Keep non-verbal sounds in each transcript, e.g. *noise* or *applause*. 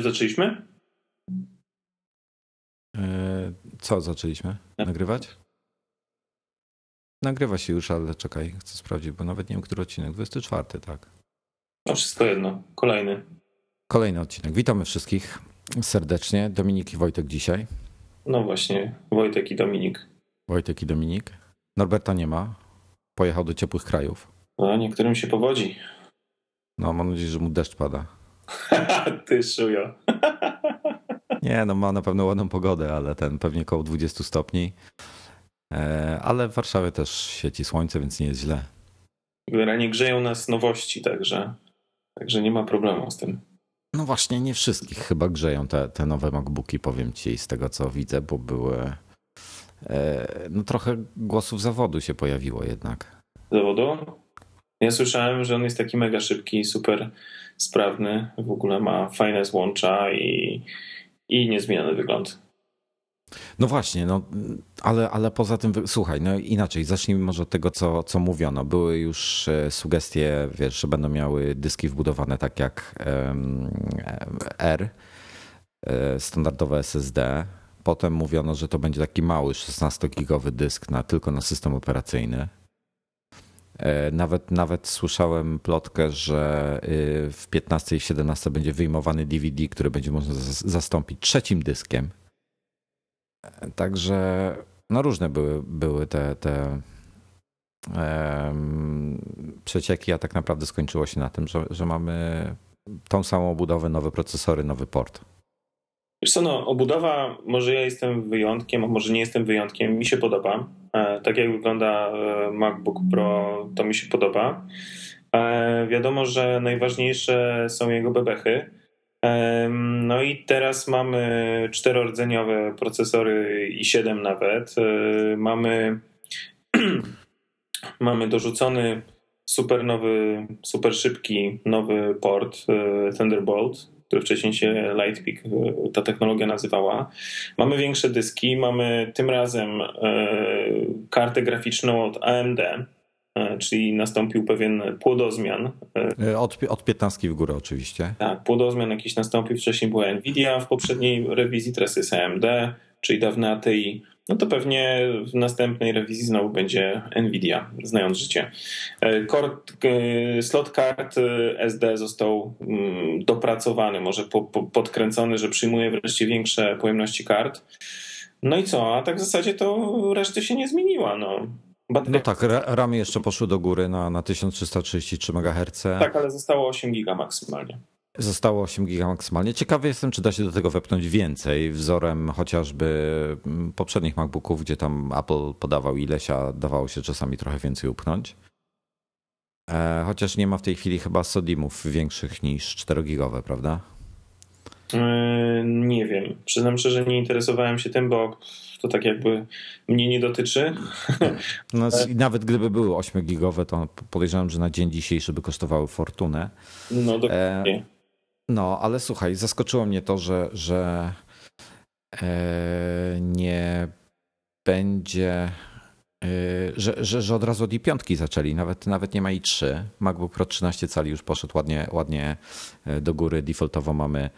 już zaczęliśmy? E, co zaczęliśmy? Nagrywać? Nagrywa się już, ale czekaj, chcę sprawdzić, bo nawet nie wiem, który odcinek. 24, tak. No wszystko jedno. Kolejny. Kolejny odcinek. Witamy wszystkich serdecznie. Dominik i Wojtek dzisiaj. No właśnie, Wojtek i Dominik. Wojtek i Dominik. Norberta nie ma. Pojechał do ciepłych krajów. No, niektórym się powodzi. No, mam nadzieję, że mu deszcz pada. *laughs* Ty szujo. *laughs* Nie, no ma na pewno ładną pogodę, ale ten pewnie około 20 stopni. E, ale w Warszawie też świeci słońce, więc nie jest źle. Generalnie grzeją nas nowości, także, także nie ma problemu z tym. No właśnie, nie wszystkich chyba grzeją te, te nowe MacBooki, powiem ci z tego co widzę, bo były. E, no trochę głosów zawodu się pojawiło jednak. Zawodu? Ja słyszałem, że on jest taki mega szybki, super sprawny, w ogóle ma fajne złącza i, i niezmieniony wygląd. No właśnie, no, ale, ale poza tym, słuchaj, no inaczej, zacznijmy może od tego, co, co mówiono. Były już e, sugestie, wiesz, że będą miały dyski wbudowane tak jak R, e, standardowe SSD. Potem mówiono, że to będzie taki mały 16-gigowy dysk na, tylko na system operacyjny. E, nawet, nawet słyszałem plotkę, że y, w 15 i 17 będzie wyjmowany DVD, który będzie można zastąpić trzecim dyskiem. E, także no różne były, były te, te um, przecieki, a tak naprawdę skończyło się na tym, że, że mamy tą samą budowę, nowe procesory, nowy port. Wiesz co, no, obudowa, może ja jestem wyjątkiem, a może nie jestem wyjątkiem, mi się podoba. E, tak jak wygląda e, MacBook Pro, to mi się podoba. E, wiadomo, że najważniejsze są jego bebechy. No i teraz mamy czterordzeniowe procesory i 7 nawet. Mamy, *clears throat* mamy dorzucony super nowy, super szybki nowy port Thunderbolt który wcześniej się Lightpeak e, ta technologia nazywała. Mamy większe dyski, mamy tym razem e, kartę graficzną od AMD, e, czyli nastąpił pewien płodozmian. Od, od 15 w górę oczywiście. Tak, płodozmian jakiś nastąpił, wcześniej była Nvidia w poprzedniej rewizji, teraz jest AMD, czyli dawne ATI no to pewnie w następnej rewizji znowu będzie Nvidia, znając życie. E, Kort, slot kart e, SD został mm, dopracowany, może podkręcony, że przyjmuje wreszcie większe pojemności kart. No i co? A tak w zasadzie to reszty się nie zmieniła. No. No tak, ramy jeszcze poszły do góry na, na 1333 MHz. Tak, ale zostało 8 giga maksymalnie. Zostało 8 giga maksymalnie. Ciekawy jestem, czy da się do tego wepnąć więcej, wzorem chociażby mm, poprzednich MacBooków, gdzie tam Apple podawał ileś, a dawało się czasami trochę więcej upchnąć. E, chociaż nie ma w tej chwili chyba SODIMów większych niż 4 gigowe, prawda? E, nie wiem. Przyznam szczerze, nie interesowałem się tym, bo to tak jakby mnie nie dotyczy. *laughs* No, nawet gdyby były 8 gigowe, to podejrzewam, że na dzień dzisiejszy by kosztowały fortunę. No dokładnie. E no, ale słuchaj, zaskoczyło mnie to, że, że e, nie będzie, e, że, że, że od razu od i5 zaczęli, nawet, nawet nie ma i 3. MacBook Pro 13 cali już poszedł ładnie, ładnie e, do góry. Defaultowo mamy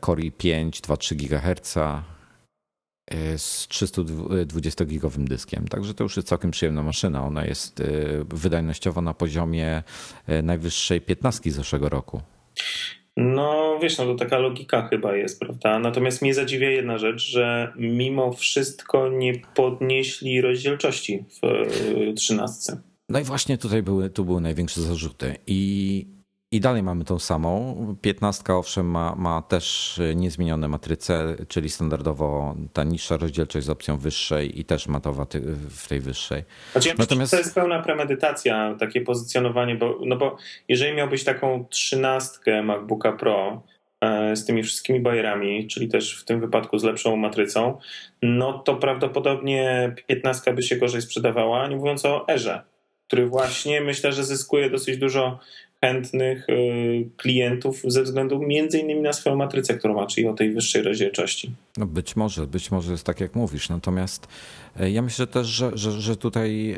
Core i5, 2,3 GHz z 320-gigowym dyskiem. Także to już jest całkiem przyjemna maszyna. Ona jest wydajnościowo na poziomie najwyższej 15 z zeszłego roku. No wiesz, no to taka logika chyba jest, prawda? Natomiast mnie zadziwia jedna rzecz, że mimo wszystko nie podnieśli rozdzielczości w 13. No i właśnie tutaj były, tu były największe zarzuty. I i dalej mamy tą samą. 15 owszem ma, ma też niezmienione matryce, czyli standardowo ta niższa rozdzielczość z opcją wyższej i też matowa w tej wyższej. Znaczy, Natomiast... To jest pełna premedytacja, takie pozycjonowanie, bo, no bo jeżeli miałbyś taką trzynastkę MacBooka Pro e, z tymi wszystkimi bajerami, czyli też w tym wypadku z lepszą matrycą, no to prawdopodobnie 15 by się gorzej sprzedawała, nie mówiąc o Erze, który właśnie myślę, że zyskuje dosyć dużo chętnych klientów ze względu między innymi na swoją matrycę, którą ma, czyli o tej wyższej rozdzielczości. No być może, być może jest tak jak mówisz. Natomiast ja myślę też, że, że, że tutaj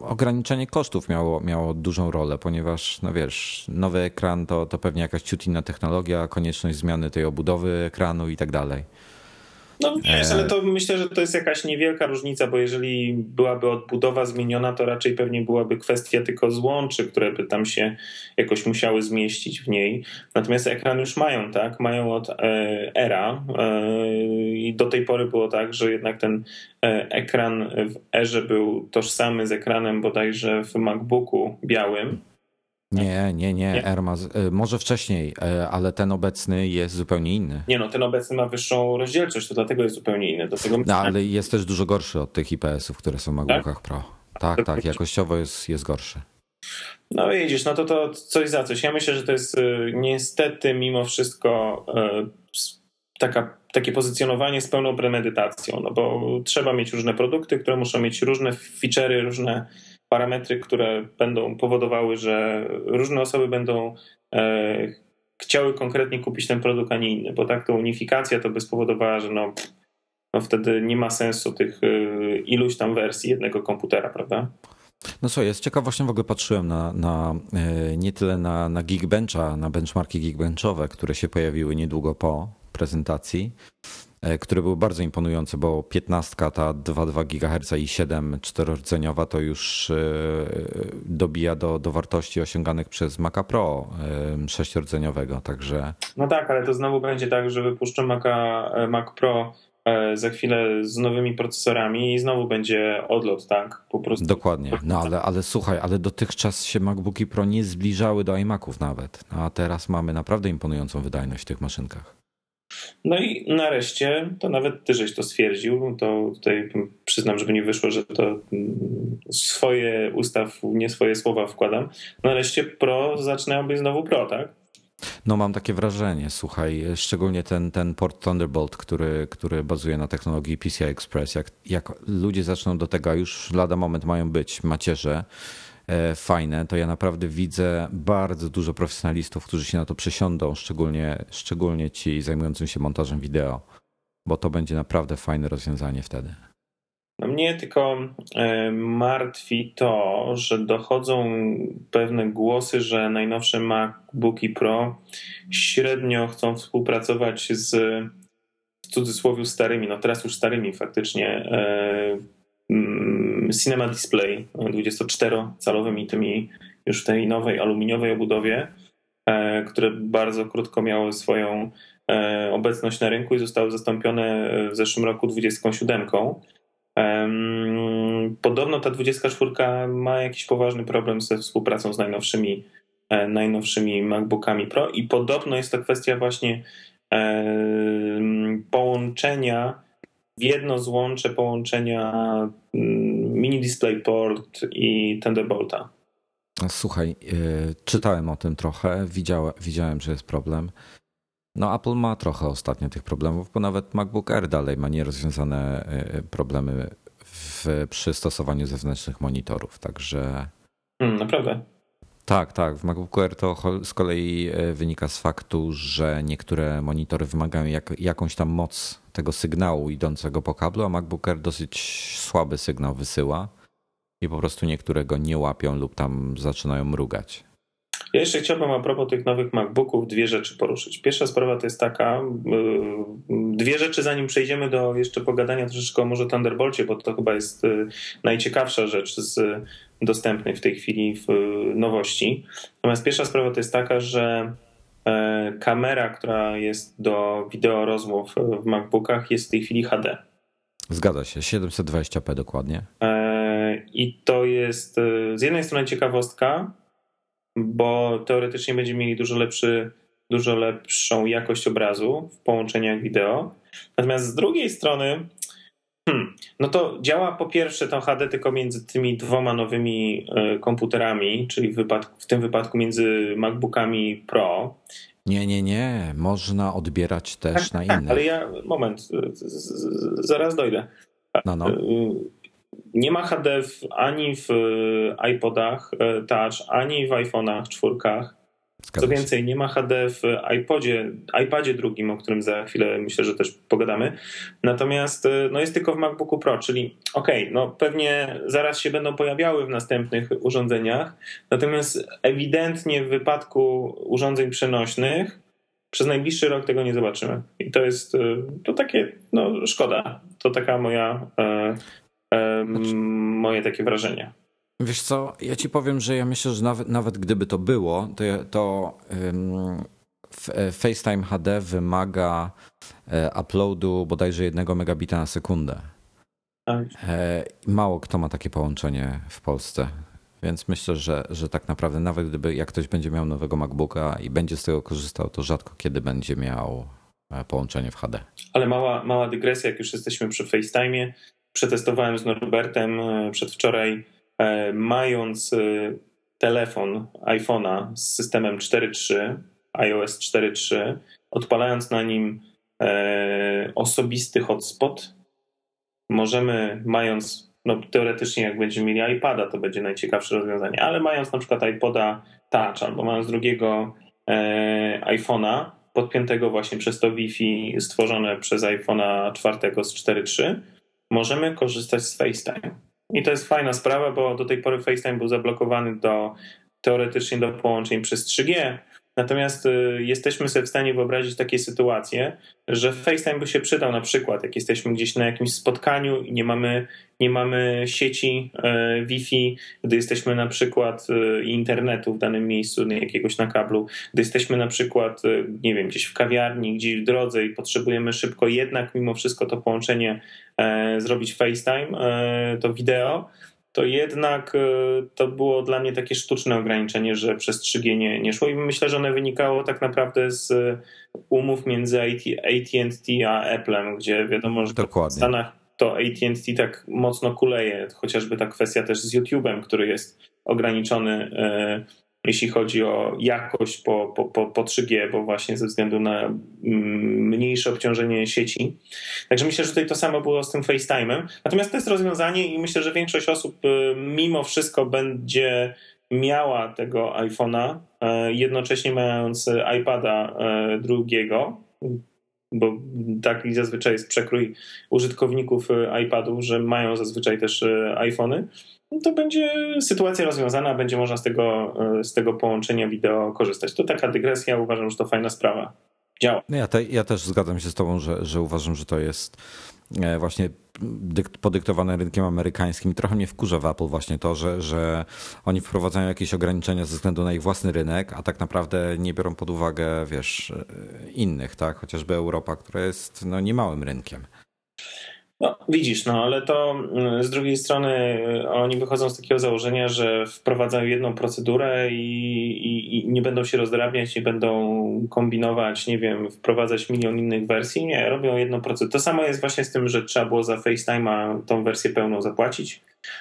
ograniczenie kosztów miało, miało dużą rolę, ponieważ no wiesz, nowy ekran to, to pewnie jakaś ciut inna technologia, konieczność zmiany tej obudowy ekranu i tak dalej. No wiesz, ale to myślę, że to jest jakaś niewielka różnica, bo jeżeli byłaby odbudowa zmieniona, to raczej pewnie byłaby kwestia tylko złączy, które by tam się jakoś musiały zmieścić w niej. Natomiast ekran już mają, tak? Mają od e, era e, i do tej pory było tak, że jednak ten e, ekran w erze był tożsamy z ekranem bodajże w MacBooku białym. Nie, nie, nie, nie. y, może wcześniej, y, ale ten obecny jest zupełnie inny. Nie no, ten obecny ma wyższą rozdzielczość, to dlatego jest zupełnie inny. Dlatego... No, ale jest też dużo gorszy od tych IPS-ów, które są w MacBookach tak? Pro. Tak, tak, jakościowo jest, jest gorszy. No widzisz, no to to coś za coś. Ja myślę, że to jest y, niestety mimo wszystko taka, takie pozycjonowanie z pełną premedytacją, no bo trzeba mieć różne produkty, które muszą mieć różne feature'y, różne parametry, które będą powodowały, że różne osoby będą e, chciały konkretnie kupić ten produkt, a nie inny, bo tak to unifikacja to by spowodowała, że no, no wtedy nie ma sensu tych e, iluś tam wersji jednego komputera, prawda? No co, jest ciekaw, właśnie w ogóle patrzyłem na, na e, nie tyle na, na Geekbencha, na benchmarki Geekbenchowe, które się pojawiły niedługo po prezentacji, które były bardzo imponujące, bo 15 ta 2,2 GHz i 7 czterordzeniowa to już e, dobija do, do wartości osiąganych przez Maca Pro 6-rdzeniowego, także... No tak, ale to znowu będzie tak, że wypuszczę Maca, e, Mac Pro za chwilę z nowymi procesorami i znowu będzie odlot, tak? Po prostu. Dokładnie. No ale, ale słuchaj, ale dotychczas się MacBooki Pro nie zbliżały do iMaców nawet. A teraz mamy naprawdę imponującą wydajność w tych maszynkach. No i nareszcie, to nawet ty żeś to stwierdził, to tutaj przyznam, żeby nie wyszło, że to mm, swoje ustaw, nie swoje słowa wkładam. Nareszcie Pro zaczynają być znowu Pro, tak? No mam takie wrażenie, słuchaj, szczególnie ten, ten port Thunderbolt, który, który bazuje na technologii PCI Express, jak, jak ludzie zaczną do tego, a już lada moment mają być macierze, fajne, to ja naprawdę widzę bardzo dużo profesjonalistów, którzy się na to przesiądą, szczególnie, szczególnie ci zajmującym się montażem wideo, bo to będzie naprawdę fajne rozwiązanie wtedy. No mnie tylko e, martwi to, że dochodzą pewne głosy, że najnowsze MacBooki Pro średnio chcą współpracować z w cudzysłowie starymi, no teraz już starymi faktycznie e, Cinema Display 24-calowymi tymi już w tej nowej aluminiowej obudowie, e, które bardzo krótko miały swoją e, obecność na rynku i zostały zastąpione w zeszłym roku 27. Podobno ta 24 ma jakiś poważny problem ze współpracą z najnowszymi, e, najnowszymi MacBookami Pro i podobno jest to kwestia właśnie połączenia w jedno złącze połączenia mini DisplayPort i Thunderbolta. Słuchaj, y, czytałem o tym trochę, widziałem, widziałem, że jest problem. No, Apple ma trochę ostatnio tych problemów, bo nawet MacBook Air dalej ma nierozwiązane y, problemy w przystosowaniu zewnętrznych monitorów, także. Hmm, naprawdę. Tak, tak. W MacBooku Air to z kolei e, wynika z faktu, że niektóre monitory wymagają jak, jakąś tam moc tego sygnału idącego po kablu, a MacBook Air dosyć słaby sygnał wysyła i po prostu niektóre go nie łapią lub tam zaczynają mrugać. Ja jeszcze chciałbym a propos tych nowych MacBooków dwie rzeczy poruszyć. Pierwsza sprawa to jest taka, y, dwie rzeczy zanim przejdziemy do jeszcze pogadania troszeczkę może Thunderbolcie, bo to chyba jest y, najciekawsza rzecz z dostępnej w tej chwili w nowości. Natomiast pierwsza sprawa to jest taka, że e, kamera, która jest do wideo rozmów w MacBookach jest w tej chwili HD. Zgadza się, 720p dokładnie. E, I to jest e, z jednej strony ciekawostka, bo teoretycznie będziemy mieli dużo, lepszy, dużo lepszą jakość obrazu w połączeniach wideo. Natomiast z drugiej strony, hmm, no to działa po pierwsze to HD tylko między tymi dwoma nowymi e, komputerami, czyli w, wypadku, w tym wypadku między MacBookami Pro. Nie, nie, nie. Można odbierać też tak, na inne. Ale ja, moment, zaraz dojdę. No, no. E, nie ma HD w, ani w iPodach Touch, ani w iPhone'ach czwórkach. Co więcej, nie ma HD w iPodzie, iPadzie drugim, o którym za chwilę myślę, że też pogadamy. Natomiast no jest tylko w MacBooku Pro, czyli okej, okay, no pewnie zaraz się będą pojawiały w następnych urządzeniach. Natomiast ewidentnie w wypadku urządzeń przenośnych przez najbliższy rok tego nie zobaczymy. I to jest to takie, no szkoda. To taka moja, e, e, moje takie wrażenie. Wiesz co, ja ci powiem, że ja myślę, że nawet, nawet gdyby to było, to, to um, FaceTime HD wymaga e, uploadu bodajże jednego megabita na sekundę. Tak. E, mało kto ma takie połączenie w Polsce. Więc myślę, że, że tak naprawdę nawet gdyby jak ktoś będzie miał nowego MacBooka i będzie z tego korzystał, to rzadko kiedy będzie miał połączenie w HD. Ale mała, mała dygresja, jak już jesteśmy przy FaceTime. Przetestowałem z Norbertem przedwczoraj mając e, telefon iPhone'a z systemem 4.3, iOS 4.3, odpalając na nim e, osobisty hotspot, możemy, mając, no teoretycznie jak będziemy mieli iPada, to będzie najciekawsze rozwiązanie, ale mając na przykład iPoda Touch albo mając drugiego iPhone'a podpiętego właśnie przez to Wi-Fi stworzone przez iPhone'a 4 z 4.3, możemy korzystać z FaceTime. I to jest fajna sprawa, bo do tej pory FaceTime był zablokowany do teoretycznie do połączeń przez 3G, Natomiast y, jesteśmy sobie w stanie wyobrazić takie sytuacje, że FaceTime by się przydał na przykład, jak jesteśmy gdzieś na jakimś spotkaniu i nie mamy, nie mamy sieci e, Wi-Fi, gdy jesteśmy na przykład e, internetu w danym miejscu, jakiegoś na kablu, gdy jesteśmy na przykład, e, nie wiem, gdzieś w kawiarni, gdzieś w drodze i potrzebujemy szybko jednak mimo wszystko to połączenie zrobić FaceTime, to wideo, to jednak e, to było dla mnie takie sztuczne ograniczenie, że przez 3G nie, nie szło i myślę, że one wynikało tak naprawdę z umów między AT&T a Applem, gdzie wiadomo, że Dokładnie. w Stanach to AT&T tak mocno kuleje, chociażby ta kwestia też z YouTube'em, który jest ograniczony e, jeśli chodzi o jakość po, po, po, po 3G, bo właśnie ze względu na mm, mniejsze obciążenie sieci. Także myślę, że tutaj to samo było z tym FaceTime'em. Natomiast to jest rozwiązanie i myślę, że większość osób y, mimo wszystko będzie miała tego iPhone'a, y, jednocześnie mając iPada y, drugiego, bo taki zazwyczaj jest przekrój użytkowników iPadów, że mają zazwyczaj też iPhony to będzie sytuacja rozwiązana, będzie można z tego, e, z tego połączenia wideo korzystać. To taka dygresja, uważam, że to fajna sprawa. Działa. No ja, te, ja też zgadzam się z Tobą, że, że uważam, że to jest e, właśnie podyktowane rynkiem amerykańskim. I trochę mnie wkurza w Apple właśnie to, że, że oni wprowadzają jakieś ograniczenia ze względu na ich własny rynek, a tak naprawdę nie biorą pod uwagę, wiesz, e, innych, tak? Chociażby Europa, która jest no, niemałym rynkiem. No, widzisz, no ale to mm, z drugiej strony y, oni wychodzą z takiego założenia, że wprowadzają jedną procedurę i, i, i, nie będą się rozdrabniać, nie będą kombinować, nie wiem, wprowadzać milion innych wersji. Nie, robią jedną procedurę. To samo jest właśnie z tym, że trzeba było za FaceTime'a tą wersję pełną zapłacić.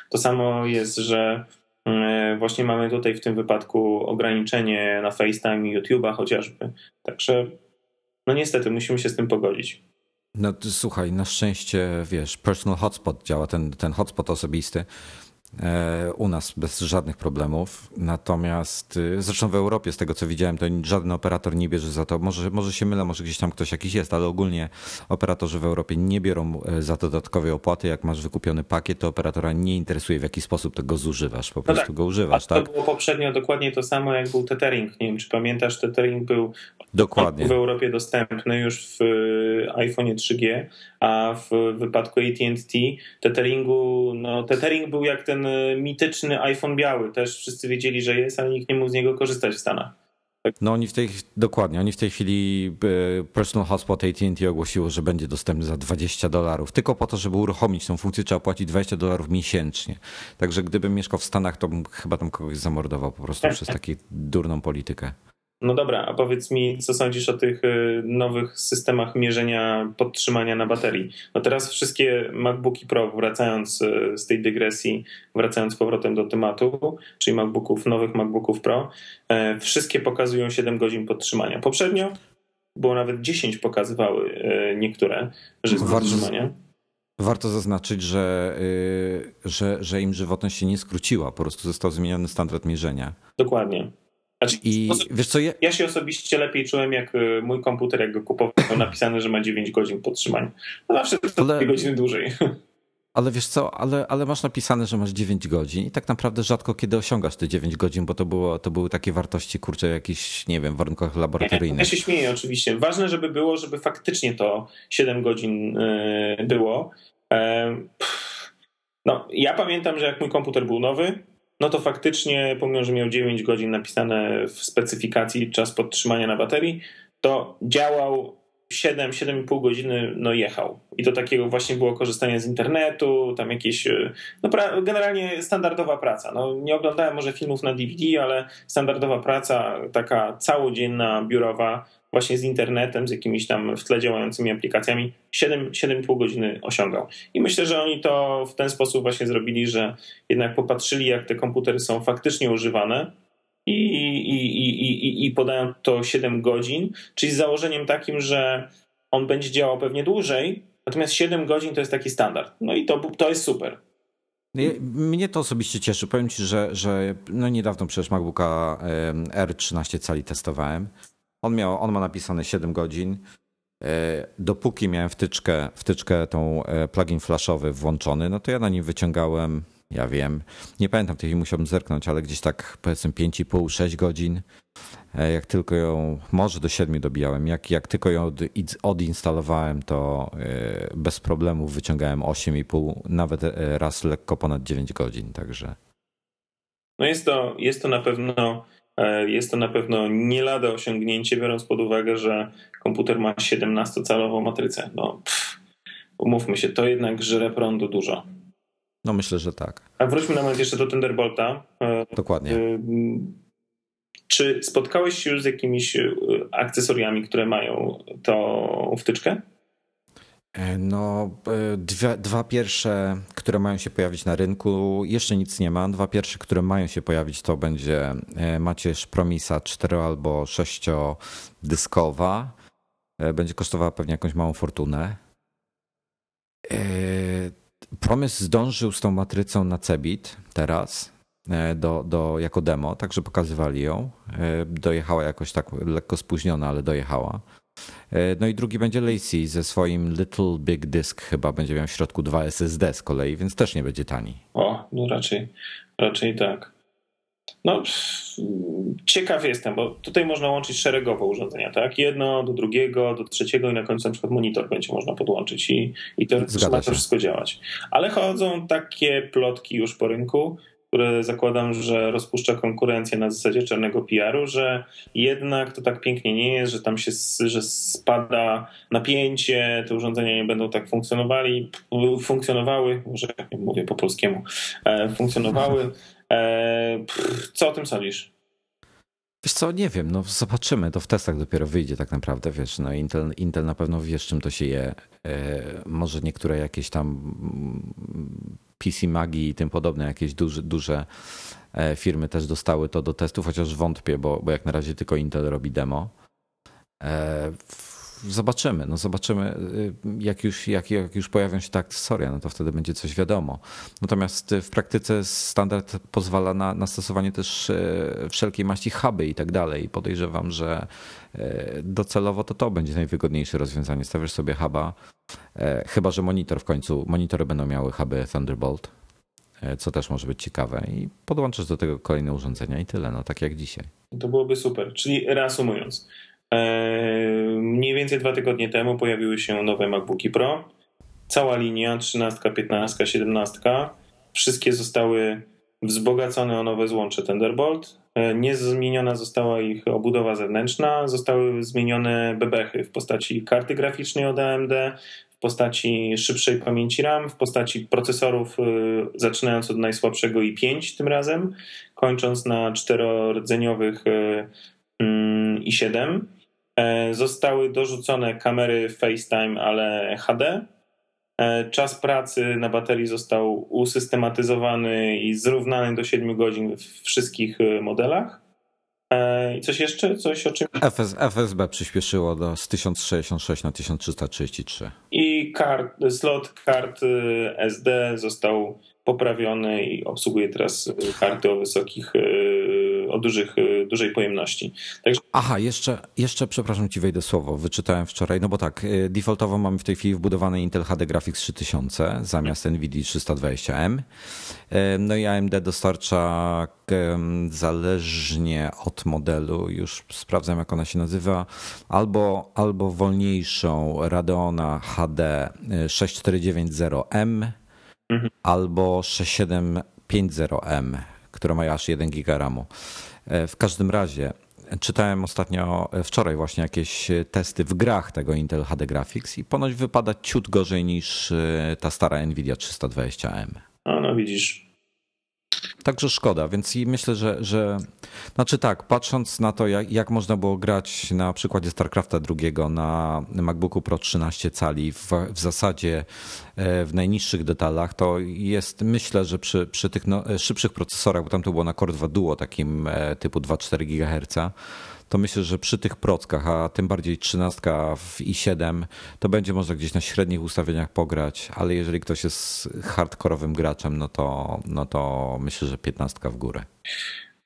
To samo jest, że y, właśnie mamy tutaj w tym wypadku ograniczenie na FaceTime i YouTube'a chociażby. Także no niestety musimy się z tym pogodzić. No słuchaj, na szczęście, wiesz, personal hotspot działa, ten, ten hotspot osobisty u nas bez żadnych problemów. Natomiast y, zresztą w Europie, z tego co widziałem, to żaden operator nie bierze za to. Może, może się mylę, może gdzieś tam ktoś jakiś jest, ale ogólnie operatorzy w Europie nie biorą e, za to dodatkowe opłaty. Jak masz wykupiony pakiet, to operatora nie interesuje, w jaki sposób tego zużywasz. Po no prostu tak. go używasz. Tak? To było poprzednio dokładnie to samo, jak był tethering. Nie wiem, czy pamiętasz, tethering był Dokładnie. w Europie dostępny już w y, iPhone 3G, a w wypadku AT&T tetheringu, no tethering był jak ten y, mityczny iPhone biały. Też wszyscy wiedzieli, że jest, ale nikt nie mógł z niego korzystać w Stanach. No oni w tej dokładnie, oni w tej chwili y, Personal Hotspot AT&T ogłosiło, że będzie dostępny za 20 dolarów. Tylko po to, żeby uruchomić tą funkcję trzeba płacić 20 dolarów miesięcznie. Także gdybym mieszkał w Stanach, to bym chyba tam kogoś zamordował po prostu przez taką durną politykę. No dobra, a powiedz mi, co sądzisz o tych y, nowych systemach mierzenia podtrzymania na baterii? No teraz wszystkie MacBooki Pro, wracając y, z tej dygresji, wracając z powrotem do tematu, czyli MacBooków, nowych MacBooków Pro, e, wszystkie pokazują 7 godzin podtrzymania. Poprzednio było nawet 10 pokazywały e, niektóre, że jest podtrzymania. Warto zaznaczyć, że, y, że, że im żywotność się nie skróciła, po prostu został zmieniony standard mierzenia. Dokładnie. Znaczy, I wiesz co, ja... ja... się osobiście lepiej czułem, jak y, mój komputer, jak go kupował, napisane, że ma 9 godzin podtrzymania. No zawsze to Ale... 2 godziny dłużej. *laughs* Ale wiesz co, ale, ale masz napisane, że masz 9 godzin i tak naprawdę rzadko kiedy osiągasz te 9 godzin, bo to, było, to były takie wartości, kurczę, jakichś, nie wiem, warunkach laboratoryjnych. Ja się śmieję oczywiście. Ważne, żeby było, żeby faktycznie to 7 godzin y, było. No, ja pamiętam, że jak mój komputer był nowy, no to faktycznie, pomimo, że miał 9 godzin napisane w specyfikacji czas podtrzymania na baterii, to działał 7-7,5 godziny no jechał. I to takiego właśnie było korzystanie z internetu, tam jakieś, e, no generalnie standardowa praca. No, nie oglądałem może filmów na DVD, ale standardowa praca, taka całodzienna, biurowa, właśnie z internetem, z jakimiś tam w tle działającymi aplikacjami, 7,5 godziny osiągał. I myślę, że oni to w ten sposób właśnie zrobili, że jednak popatrzyli, jak te komputery są faktycznie używane, i, i, i, i, podają to 7 godzin, czyli z założeniem takim, że on będzie działał pewnie dłużej, natomiast 7 godzin to jest taki standard. No i to, to jest super. Mnie to osobiście cieszy. Powiem ci, że, że no niedawno przecież MacBooka R13 cali testowałem. On, miał, on ma napisane 7 godzin. E, dopóki miałem wtyczkę, wtyczkę tą e, plugin flashowy włączony, no to ja na nim wyciągałem ja wiem. Nie pamiętam, tej musiałbym zerknąć, ale gdzieś tak powiedzmy 5,5-6 godzin. E, jak tylko ją, może do 7 dobijałem. Jak, jak tylko ją od, odinstalowałem, to e, bez problemu wyciągałem 8,5, nawet e, raz lekko ponad 9 godzin, także. No jest to, jest to na pewno jest to na pewno nie lada osiągnięcie, biorąc pod uwagę, że komputer ma 17-calową matrycę. No, pff, umówmy się, to jednak żre prądu dużo. No myślę, że tak. A wróćmy na moment jeszcze do Thunderbolta. E, Dokładnie. E, czy spotkałeś się już z jakimiś e, akcesoriami, które mają tą wtyczkę? No, dwie, dwa pierwsze, które mają się pojawić na rynku, jeszcze nic nie ma. Dwa pierwsze, które mają się pojawić, to będzie macierz Promisa 4 albo 6 dyskowa. Będzie kosztowała pewnie jakąś małą fortunę. Promise zdążył z tą matrycą na Cebit teraz e, do, do, jako demo, także pokazywali ją. E, dojechała jakoś tak lekko spóźniona, ale dojechała. E, no i drugi będzie Lacey ze swoim Little Big Disk, chyba będzie miał w środku dwa SSD z kolei, więc też nie będzie tani. O, no raczej, raczej tak. No, ciekaw jestem, bo tutaj można łączyć szeregowo urządzenia, tak? Jedno do drugiego, do trzeciego i na końcu na przykład monitor będzie można podłączyć i, i to ma to wszystko działać. Ale chodzą takie plotki już po rynku, które zakładam, że rozpuszcza konkurencję na zasadzie czarnego PR-u, że jednak to tak pięknie nie jest, że tam się że spada napięcie, te urządzenia nie będą tak funkcjonowali, funkcjonowały, może mówię po polskiemu, e, funkcjonowały E, co o tym sądzisz? Wiesz co, nie wiem, no zobaczymy, to w testach dopiero wyjdzie tak naprawdę, wiesz, no Intel, Intel na pewno wie, z czym to się je. E, może niektóre jakieś tam mm, PC Magii i tym podobne, jakieś duże, duże e, firmy też dostały to do testów, chociaż wątpię, bo, bo jak na razie tylko Intel robi demo zobaczymy. No zobaczymy, y, jak już, jak, jak już pojawią się te akcesoria, no to wtedy będzie coś wiadomo. Natomiast y, w praktyce standard pozwala na, na stosowanie też y, wszelkiej maści huby i tak dalej. Podejrzewam, że docelowo to to będzie najwygodniejsze rozwiązanie. Stawiasz sobie huba, chyba że monitor w końcu, monitory będą miały huby Thunderbolt, co też może być ciekawe i podłączysz do tego kolejne urządzenia i tyle, no tak jak dzisiaj. To byłoby super. Czyli reasumując, mniej więcej dwa tygodnie temu pojawiły się nowe MacBooki Pro. Cała linia 13, 15, 17. Wszystkie zostały wzbogacone o nowe złącze Thunderbolt. Eee, nie zmieniona została ich obudowa zewnętrzna, zostały zmienione bebechy w postaci karty graficznej od AMD, w postaci szybszej pamięci RAM, w postaci procesorów y, zaczynając od najsłabszego i5 tym razem, kończąc na czterordzeniowych y, mm, i7. E, zostały dorzucone kamery FaceTime, ale HD. E, czas pracy na baterii został usystematyzowany i zrównany do 7 godzin w wszystkich e, modelach. I coś jeszcze? Coś o czym? FS, FSB przyspieszyło do, z 1066 na 1333. I kart, slot kart SD został poprawiony i obsługuje teraz karty o wysokich o dużych, dużej pojemności. Także... Aha, jeszcze, jeszcze, przepraszam ci, wejdę słowo, wyczytałem wczoraj, no bo tak, e, defaultowo mamy w tej chwili wbudowany Intel HD Graphics 3000 zamiast NVIDIA 320M. E, no i AMD dostarcza zależnie od modelu, już sprawdzam jak ona się nazywa, albo, albo wolniejszą Radeona HD 6490M, mhm. albo 6750M która ma aż 1 giga RAMu. E, w każdym razie czytałem ostatnio, e, wczoraj właśnie jakieś testy w grach tego Intel HD Graphics i ponoć wypada ciut gorzej niż e, ta stara Nvidia 320M. A no widzisz. Także szkoda, więc i myślę, że, że znaczy tak, patrząc na to, jak, jak można było grać na przykładzie StarCrafta II na MacBooku Pro 13 cali w, w zasadzie e, w najniższych detalach, to jest myślę, że przy, przy tych no, szybszych procesorach, bo tam to było na Core 2 Duo takim e, typu 2,4 GHz, to myślę, że przy tych prockach, a tym bardziej 13 w i7, to będzie można gdzieś na średnich ustawieniach pograć, ale jeżeli ktoś jest hardkorowym graczem, no to, no to myślę, że 15 w górę.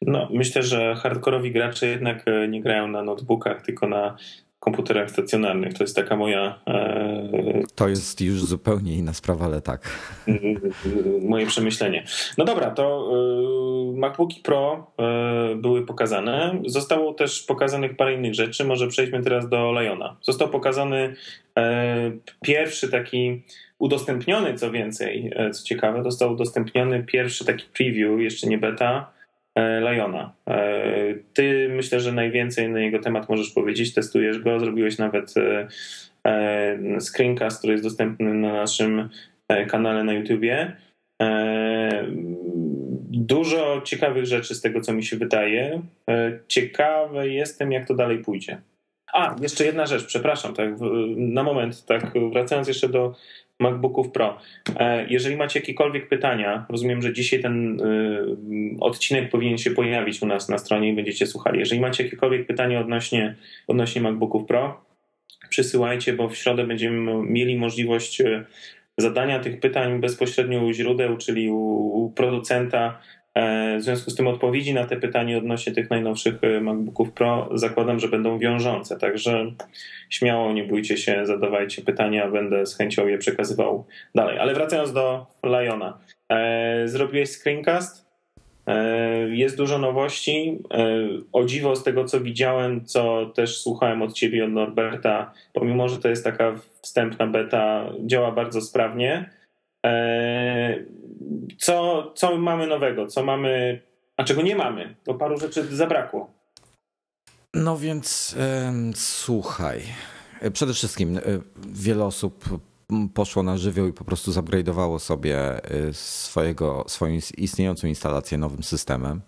No, myślę, że hardkorowi gracze jednak e, nie grają na notebookach, tylko na komputerach stacjonarnych. To jest taka moja. E... To jest już zupełnie inna sprawa, ale tak. *laughs* Moje przemyślenie. No dobra, to e, MacBooki Pro e, były pokazane. Zostało też pokazanych parę innych rzeczy. Może przejdźmy teraz do Liona. Został pokazany pierwszy taki udostępniony, co więcej, co ciekawe, został udostępniony pierwszy taki preview, jeszcze nie beta Liona. E, ty myślę, że najwięcej na jego temat możesz powiedzieć, testujesz go, zrobiłeś nawet e, screencast, który jest dostępny na naszym kanale na YouTubie. Dużo ciekawych rzeczy z tego, co mi się wydaje. Ciekawy jestem, jak to dalej pójdzie. A, jeszcze jedna rzecz, przepraszam, tak, na moment, tak, wracając jeszcze do MacBooków Pro. E, jeżeli macie jakiekolwiek pytania, rozumiem, że dzisiaj ten e, odcinek powinien się pojawić u nas na stronie i będziecie słuchali. Jeżeli macie jakiekolwiek pytania odnośnie, odnośnie MacBooków Pro, przysyłajcie, bo w środę będziemy mieli możliwość e, zadania tych pytań bezpośrednio u źródeł, czyli u, producenta w związku z tym odpowiedzi na te pytania odnośnie tych najnowszych e, MacBooków Pro zakładam, że będą wiążące. Także śmiało nie bójcie się, zadawajcie pytania, będę z chęcią je przekazywał dalej. Ale wracając do Liona. E, zrobiłeś screencast? Jest dużo nowości. O dziwo z tego, co widziałem, co też słuchałem od ciebie, od Norberta, pomimo, że to jest taka wstępna beta, działa bardzo sprawnie. Co, co mamy nowego? Co mamy, a czego nie mamy? Bo paru rzeczy zabrakło. No więc słuchaj. Przede wszystkim e, wiele osób poszło na żywioł i po prostu zupgrade'owało sobie e, swojego, swoją istniejącą instalację nowym systemem.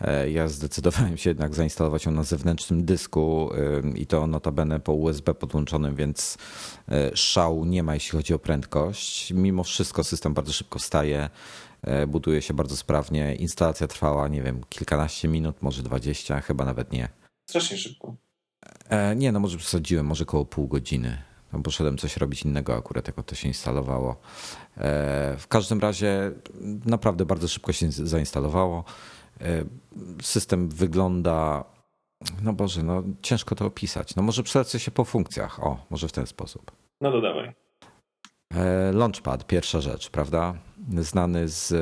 E, ja zdecydowałem się jednak zainstalować ją na zewnętrznym dysku i to notabene po USB podłączonym, więc szału nie ma, jeśli chodzi o prędkość. Mimo wszystko system bardzo szybko staje. E, buduje się bardzo sprawnie. Instalacja trwała, nie wiem, kilkanaście minut, może dwadzieścia, chyba nawet nie. Strasznie szybko. E, nie, no może przesadziłem, może około pół godziny. No, poszedłem coś robić innego akurat, jak to się instalowało. E, w każdym razie naprawdę bardzo szybko się zainstalowało. System wygląda, no Boże, no ciężko to opisać. No może przelecę się po funkcjach. O, może w ten sposób. No dodawaj. Launchpad, pierwsza rzecz, prawda? znany z.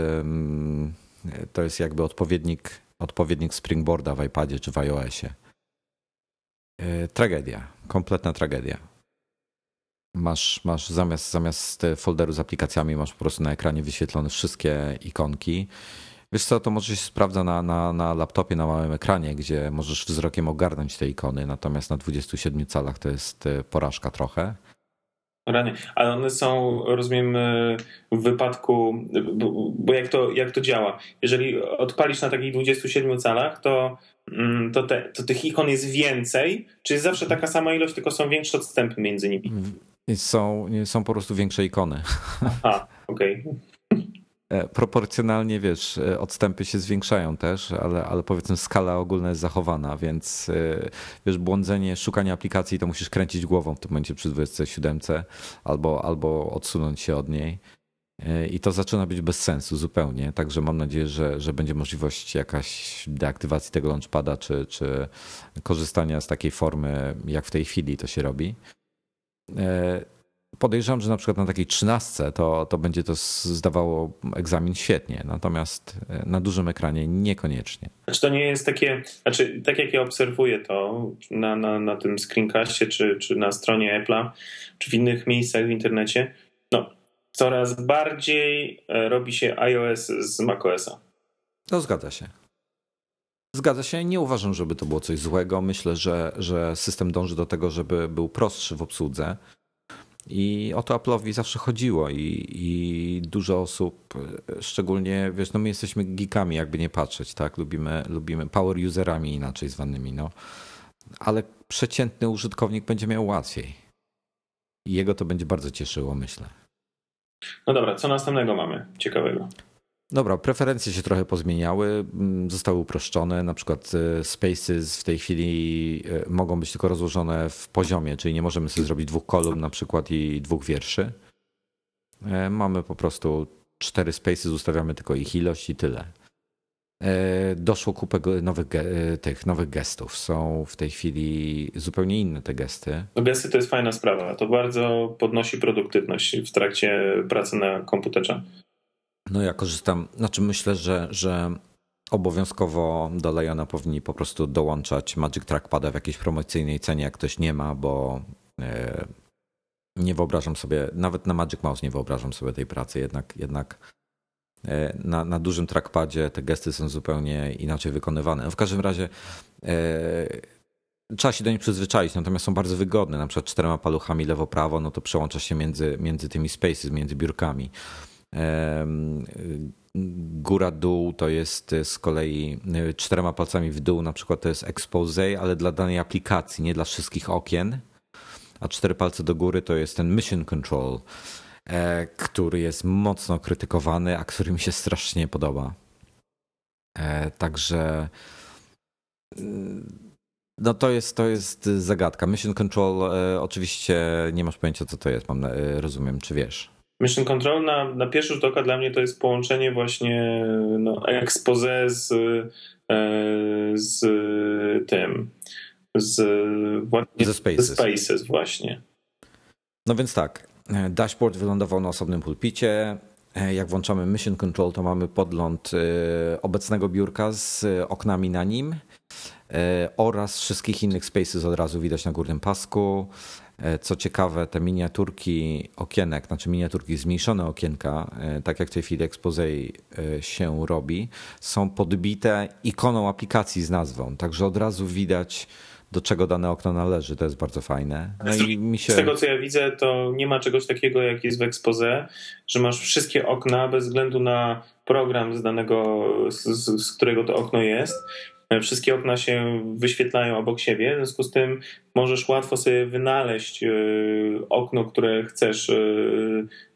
To jest jakby odpowiednik, odpowiednik Springboarda w iPadzie czy w iOSie. E, tragedia, kompletna tragedia. Masz, masz zamiast, zamiast folderu z aplikacjami, masz po prostu na ekranie wyświetlone wszystkie ikonki. Wiesz co, to może się sprawdza na, na, na laptopie, na małym ekranie, gdzie możesz wzrokiem ogarnąć te ikony, natomiast na 27 calach to jest e, porażka trochę. Rany. Ale one są, rozumiem, e, w wypadku, bo jak to, jak to działa? Jeżeli odpalisz na takich 27 calach, to, mm, to, te, to tych ikon jest więcej, czy jest zawsze taka sama ilość, tylko są większe odstępy między nimi? Są, są po prostu większe ikony. Aha, okej. Okay. E, proporcjonalnie, wiesz, e, odstępy się zwiększają też, ale, ale powiedzmy skala ogólna jest zachowana, więc e, wiesz, błądzenie, szukanie aplikacji to musisz kręcić głową w tym momencie przy 27 albo, albo odsunąć się od niej. I to zaczyna być bez sensu zupełnie. Także mam nadzieję, że, że będzie możliwość jakaś deaktywacji tego launchpada, czy, czy korzystania z takiej formy, jak w tej chwili to się robi podejrzewam, że na przykład na takiej trzynastce to, to będzie to zdawało egzamin świetnie, natomiast e, na dużym ekranie niekoniecznie. Znaczy to nie jest takie, znaczy tak jak ja obserwuję to na, na, na tym screencastie, czy, czy na stronie Apple'a, czy w innych miejscach w internecie, no coraz bardziej e, robi się iOS z macOSa. To zgadza się. Zgadza się. Nie uważam, żeby to było coś złego. Myślę, że, że system dąży do tego, żeby był prostszy w obsłudze. I o to Apple'owi zawsze chodziło i, i dużo osób, szczególnie, wiesz, no my jesteśmy geekami, jakby nie patrzeć, tak? Lubimy, lubimy power userami inaczej zwanymi, no. Ale przeciętny użytkownik będzie miał łatwiej. I jego to będzie bardzo cieszyło, myślę. No dobra, co następnego mamy ciekawego? Dobra, preferencje się trochę pozmieniały, mm, zostały uproszczone. Na przykład e, spaces w tej chwili e, mogą być tylko rozłożone w poziomie, czyli nie możemy sobie zrobić dwóch kolumn na przykład i dwóch wierszy. E, mamy po prostu cztery spaces, ustawiamy tylko ich ilość i tyle. Doszło kupę nowych, tych nowych gestów. Są w tej chwili zupełnie inne te gesty. No gesty to jest fajna sprawa. To bardzo podnosi produktywność w trakcie pracy na komputerze. No ja korzystam, znaczy myślę, że, że obowiązkowo do Lejona powinni po prostu dołączać Magic Trackpada w jakiejś promocyjnej cenie, jak ktoś nie ma, bo e, nie wyobrażam sobie, nawet na Magic Mouse nie wyobrażam sobie tej pracy, jednak, jednak e, na, na dużym trackpadzie te gesty są zupełnie inaczej wykonywane. No w każdym razie e, trzeba się do nich przyzwyczaić, natomiast są bardzo wygodne. Na przykład czterema paluchami lewo-prawo, no to przełącza się między, między tymi spaces, między biurkami. Góra-dół to jest z kolei y, czterema palcami w dół, na przykład to jest expose, ale dla danej aplikacji, nie dla wszystkich okien. A cztery palce do góry to jest ten mission control, e, który jest mocno krytykowany, a który mi się strasznie podoba. E, także no to jest, to jest zagadka. Mission Control e, oczywiście nie masz pojęcia co to jest, mam, rozumiem, czy wiesz. Mission Control na, na pierwszy rzut oka dla mnie to jest połączenie właśnie no, expose z, e, z tym, z właśnie, ze Spaces. Spaces właśnie. No więc tak, e, dashboard wylądował na osobnym pulpicie. E, jak włączamy Mission Control, to mamy podgląd obecnego biurka z oknami na nim oraz wszystkich innych spaces od razu widać na górnym pasku. E, co ciekawe, te miniaturki okienek, znaczy miniaturki, zmniejszone okienka, e, tak jak w tej chwili expose e, się robi, są podbite ikoną aplikacji z nazwą. Także od razu widać, do czego dane okno należy. To jest bardzo fajne. No się... z tego co ja widzę, to nie ma czegoś takiego, jak jest w expose, że masz wszystkie okna bez względu na program z danego, z, z, którego to okno jest. Wszystkie okna się wyświetlają obok siebie, w związku z tym możesz łatwo sobie wynaleźć e, okno, które chcesz, e,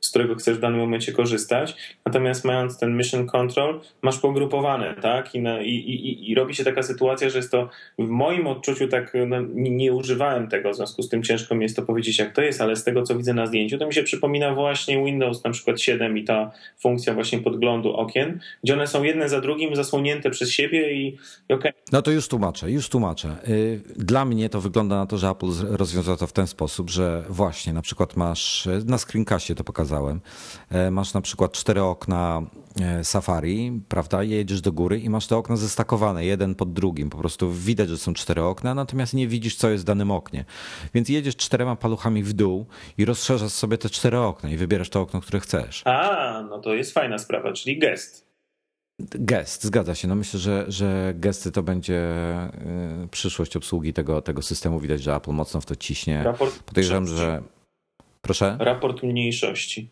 z którego chcesz w danym momencie korzystać. Natomiast mając ten mission control, masz pogrupowane, tak? I, na, i, i, i robi się taka sytuacja, że jest to w moim odczuciu tak, no, nie, nie, używałem tego, w związku z tym ciężko mi jest to powiedzieć, jak to jest, ale z tego, co widzę na zdjęciu, to mi się przypomina właśnie Windows na przykład 7 i ta funkcja właśnie podglądu okien, gdzie one są jedne za drugim zasłonięte przez siebie i, i okej. Okay. No to już tłumaczę, już tłumaczę. Y, dla mnie to wygląda na to, że Apple rozwiązał to w ten sposób, że właśnie na przykład masz, na screencastie to pokazałem, e, masz na przykład cztery okna e, Safari, prawda, jedziesz do góry i masz te okna zestakowane, jeden pod drugim, po prostu widać, że są cztery okna, natomiast nie widzisz, co jest w danym oknie. Więc jedziesz czterema paluchami w dół i rozszerzasz sobie te cztery okna i wybierasz to okno, które chcesz. A, no to jest fajna sprawa, czyli gest. Gest, zgadza się. No myślę, że, że gesty to będzie y, przyszłość obsługi tego, tego systemu. Widać, że Apple mocno w to ciśnie. Raport Podejrzewam, że. Proszę? Raport mniejszości.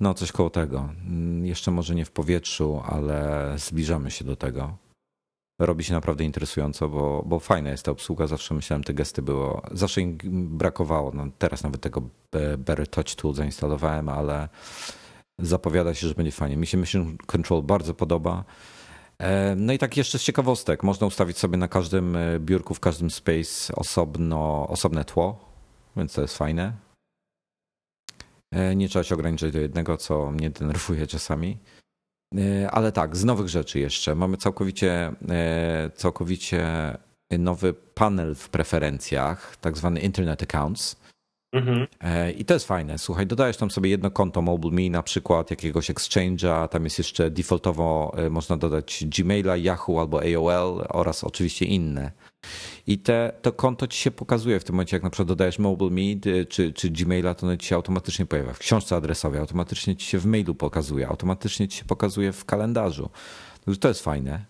No, coś koło tego. Mm, jeszcze może nie w powietrzu, ale zbliżamy się do tego. Robi się naprawdę interesująco, bo, bo fajna jest ta obsługa. Zawsze myślałem, te gesty było. Zawsze im brakowało. No, teraz nawet tego Better Touch Tool zainstalowałem, ale Zapowiada się, że będzie fajnie. Mi się Mission Control bardzo podoba. E, no i tak jeszcze z ciekawostek. Można ustawić sobie na każdym e, biurku, w każdym space osobno, osobne tło, więc to jest fajne. Nie trzeba się ograniczyć do jednego, co mnie denerwuje czasami. Ale tak, z nowych rzeczy jeszcze. Mamy całkowicie, całkowicie nowy panel w preferencjach, tak zwany Internet Accounts. Mhm. E, I to jest fajne. Słuchaj, dodajesz tam sobie jedno konto MobileMe, na przykład jakiegoś exchange'a, tam jest jeszcze defaultowo e, można dodać Gmaila, Yahoo albo AOL oraz oczywiście inne. I te, to konto ci się pokazuje w tym momencie, jak na przykład dodajesz MobileMe czy, czy Gmaila, to ono ci się automatycznie pojawia w książce adresowej, automatycznie ci się w mailu pokazuje, automatycznie ci się pokazuje w kalendarzu. To jest fajne.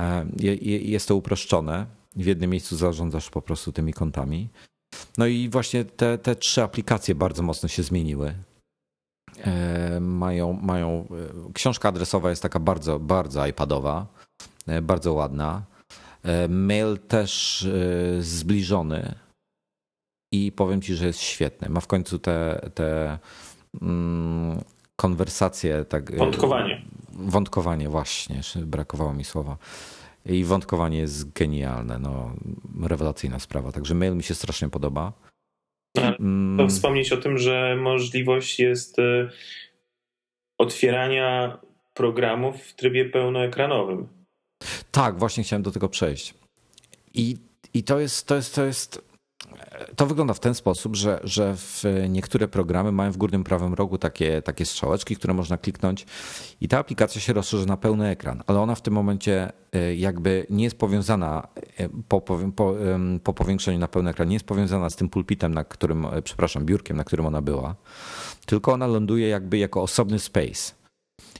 E, jest to uproszczone w jednym miejscu zarządzasz po prostu tymi kontami. No i właśnie te, te trzy aplikacje bardzo mocno się zmieniły. E, mają, mają, e, książka adresowa jest taka bardzo, bardzo iPadowa, bardzo ładna. Mail też zbliżony i powiem ci, że jest świetny. Ma w końcu te, te mm, konwersacje. Tak, wątkowanie. Wątkowanie, właśnie. Brakowało mi słowa i wątkowanie jest genialne, no, rewelacyjna sprawa. Także mail mi się strasznie podoba. Mm. To wspomnieć o tym, że możliwość jest e, otwierania programów w trybie pełnoekranowym. Tak, właśnie chciałem do tego przejść. I, i to jest, to jest, to jest to wygląda w ten sposób, że, że w niektóre programy mają w górnym prawym rogu takie, takie strzałeczki, które można kliknąć i ta aplikacja się rozszerzy na pełny ekran, ale ona w tym momencie e, jakby nie jest powiązana e, po, po, po powiększeniu na pełny ekran, nie jest powiązana z tym pulpitem, na którym, e, przepraszam, biurkiem, na którym ona była, tylko ona ląduje jakby jako osobny space.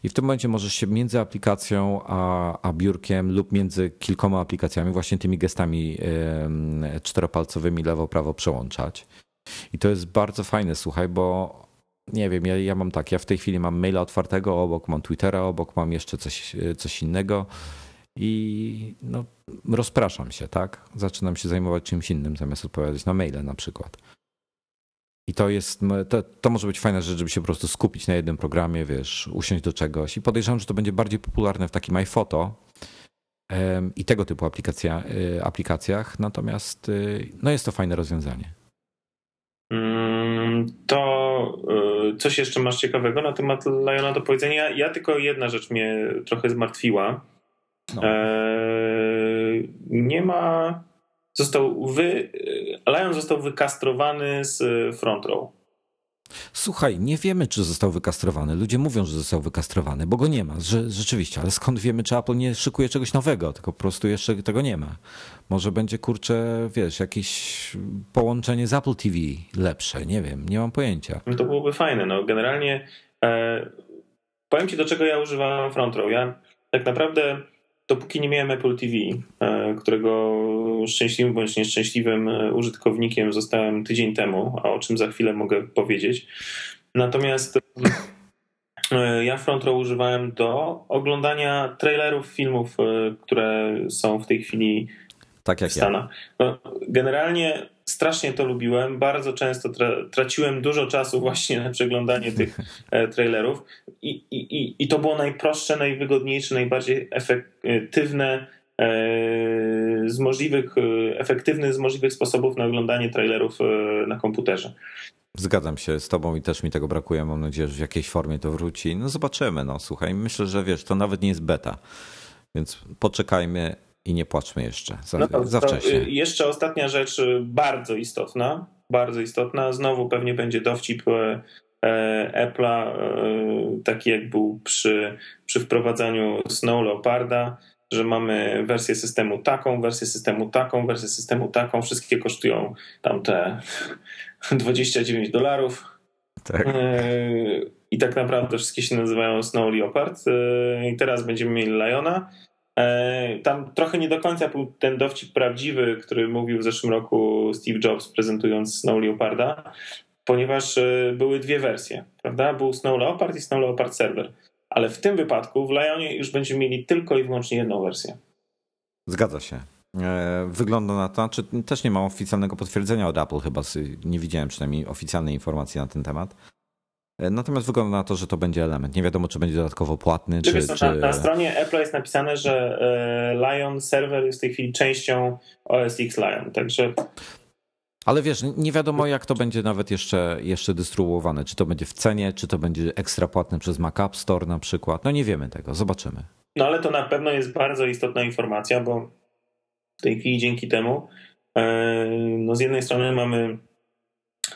I w tym momencie możesz się między aplikacją a, a biurkiem lub między kilkoma aplikacjami, właśnie tymi gestami czteropalcowymi lewo-prawo przełączać. I to jest bardzo fajne, słuchaj, bo nie wiem, ja, ja mam tak, ja w tej chwili mam maila otwartego obok, mam Twittera obok, mam jeszcze coś, coś innego i no, rozpraszam się, tak? Zaczynam się zajmować czymś innym zamiast odpowiadać na maile na przykład. I to jest, to, to może być fajna rzecz, żeby się po prostu skupić na jednym programie, wiesz, usiąść do czegoś. I podejrzewam, że to będzie bardziej popularne w takim iPhoto i tego typu aplikacja, y, aplikacjach. Natomiast y, no jest to fajne rozwiązanie. Mm, to y, coś jeszcze masz ciekawego na temat Liona do powiedzenia? Ja tylko jedna rzecz mnie trochę zmartwiła. No. E, nie ma został wy, Lion został wykastrowany z front row. Słuchaj, nie wiemy, czy został wykastrowany. Ludzie mówią, że został wykastrowany, bo go nie ma. Że, rzeczywiście, ale skąd wiemy, czy Apple nie szykuje czegoś nowego, tylko po prostu jeszcze tego nie ma. Może będzie, kurczę, wiesz, jakieś połączenie z Apple TV lepsze, nie wiem, nie mam pojęcia. No to byłoby fajne. No, generalnie e, powiem ci, do czego ja używam front row. Ja tak naprawdę dopóki nie miałem Apple TV, e, którego szczęśliwym bądź nieszczęśliwym e, użytkownikiem zostałem tydzień temu, a o czym za chwilę mogę powiedzieć. Natomiast e, ja Front Row używałem do oglądania trailerów filmów, które są w tej chwili tak jak w Stanach. Ja. No, generalnie strasznie to lubiłem. Bardzo często tra traciłem dużo czasu właśnie na przeglądanie tych e, trailerów I, i, i to było najprostsze, najwygodniejsze, najbardziej efektywne e, z możliwych, e, efektywny z możliwych sposobów na oglądanie trailerów na komputerze. Zgadzam się z tobą i też mi tego brakuje. Mam nadzieję, że w jakiejś formie to wróci. No zobaczymy, no słuchaj, myślę, że wiesz, to nawet nie jest beta, więc poczekajmy i nie płaczmy jeszcze za, no to, za wcześnie. Y, jeszcze ostatnia rzecz y, bardzo istotna, bardzo istotna. Znowu pewnie będzie dowcip e, e, Apple'a, e, taki jak był przy, przy wprowadzaniu Snow Leoparda, że mamy wersję systemu taką, wersję systemu taką, wersję systemu taką. Wszystkie kosztują tam te *laughs* 29 dolarów. Tak. I tak naprawdę wszystkie się nazywają Snow Leopard. I teraz będziemy mieli Liona. E, tam trochę nie do końca był ten dowcip prawdziwy, który mówił w zeszłym roku Steve Jobs prezentując Snow Leoparda, ponieważ e, były dwie wersje, prawda? Był Snow Leopard i Snow Leopard Server. Ale w tym wypadku w Lionie już będziemy mieli tylko i wyłącznie jedną wersję. Zgadza się. E, wygląda na to, czy też nie ma oficjalnego potwierdzenia od Apple chyba, nie widziałem przynajmniej oficjalnej informacji na ten temat, Natomiast wygląda na to, że to będzie element. Nie wiadomo, czy będzie dodatkowo płatny. Czy, czy... Na, na, stronie Apple jest napisane, że Lion serwer jest w tej chwili częścią OS X Lion, także ale wiesz, nie wiadomo jak to będzie nawet jeszcze, jeszcze dystrybuowane. Czy to będzie w cenie, czy to będzie ekstra płatne przez Mac App Store na przykład. No nie wiemy tego, zobaczymy. No ale to na pewno jest bardzo istotna informacja, bo w tej chwili dzięki temu e, no z jednej strony mamy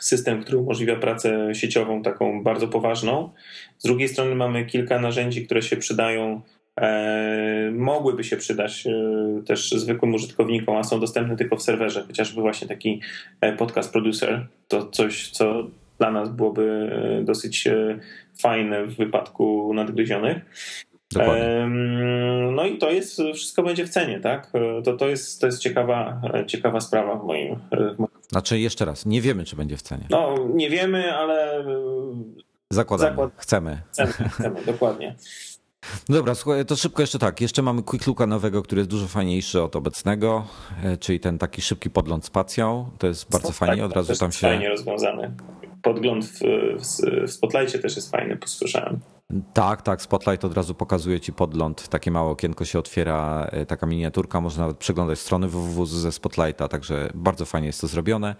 system, który umożliwia pracę sieciową taką bardzo poważną. Z drugiej strony mamy kilka narzędzi, które się przydają E, mogłyby się przydać e, też zwykłym użytkownikom, a są dostępne tylko w serwerze, chociażby właśnie taki e, podcast producer, to coś, co dla nas byłoby dosyć fajne w wypadku nadgryzionych. Dokładnie. No i to jest, wszystko będzie w cenie, tak? To, to, jest, to jest ciekawa, ciekawa sprawa w moim. Znaczy jeszcze raz, nie wiemy, czy będzie w cenie. No, nie wiemy, ale... Zakładamy, Zakład... chcemy. Chcemy, chcemy, *laughs* dokładnie. No dobra, słuchaj, to szybko jeszcze tak. Jeszcze mamy Quick Looka nowego, który jest dużo fajniejszy od obecnego, e, czyli ten taki szybki podgląd spacją. To jest bardzo tak, fajnie, od razu tam się... fajnie rozwiązany. Podgląd w, w, w Spotlightie też jest fajny, posłyszałem. Tak, tak, Spotlight od razu pokazuje ci podgląd, takie małe okienko się otwiera, e, taka miniaturka, można nawet przeglądać strony www ze Spotlighta, także bardzo fajnie jest to zrobione.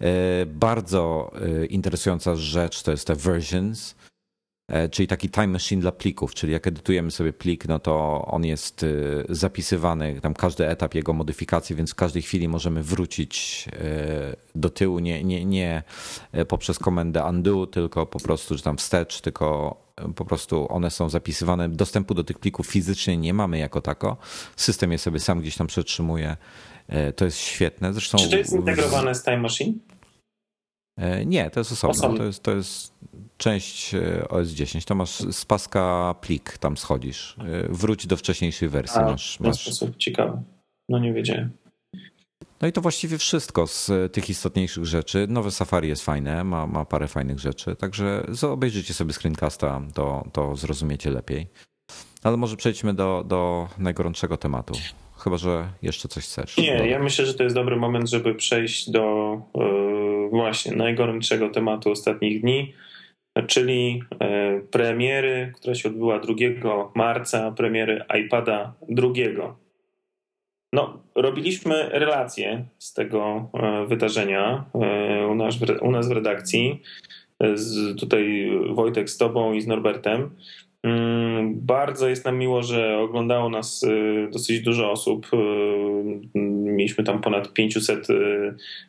E, bardzo interesująca rzecz to jest te versions, E, czyli taki time machine dla plików, czyli jak edytujemy sobie plik, no to on jest zapisywany, tam każdy etap jego modyfikacji, więc w każdej chwili możemy wrócić e, do tyłu, nie, nie, nie e, poprzez komendę undo, tylko po prostu, że tam wstecz, tylko po prostu one są zapisywane. Dostępu do tych plików fizycznie nie mamy jako tako. System je sobie sam gdzieś tam przetrzymuje. To jest świetne. Zresztą Czy to jest integrowane z Time Machine? Nie, to jest osobno. osobno. To, jest, to jest część e, OS 10, to masz z paska plik, tam schodzisz. E, wróć do wcześniejszej wersji. A, masz, masz... sposób ciekawe. No nie wiedziałem. No i to właściwie wszystko z e, tych istotniejszych rzeczy. Nowe Safari jest fajne, ma, ma parę fajnych rzeczy, także obejrzyjcie sobie screencasta, to, to zrozumiecie lepiej. Ale może przejdźmy do, do najgorętszego tematu. Chyba, że jeszcze coś chcesz. Nie, ja myślę, że to jest dobry moment, żeby przejść do yy, właśnie najgorętszego tematu ostatnich dni, czyli e, premiery, która się odbyła 2 marca, premiery iPada drugiego. No, robiliśmy relacje z tego e, wydarzenia e, u nas, u nas w redakcji. Z, tutaj Wojtek z Tobą i z Norbertem. Mm, bardzo jest nam miło, że oglądało nas dosyć dużo osób. Mieliśmy tam ponad 500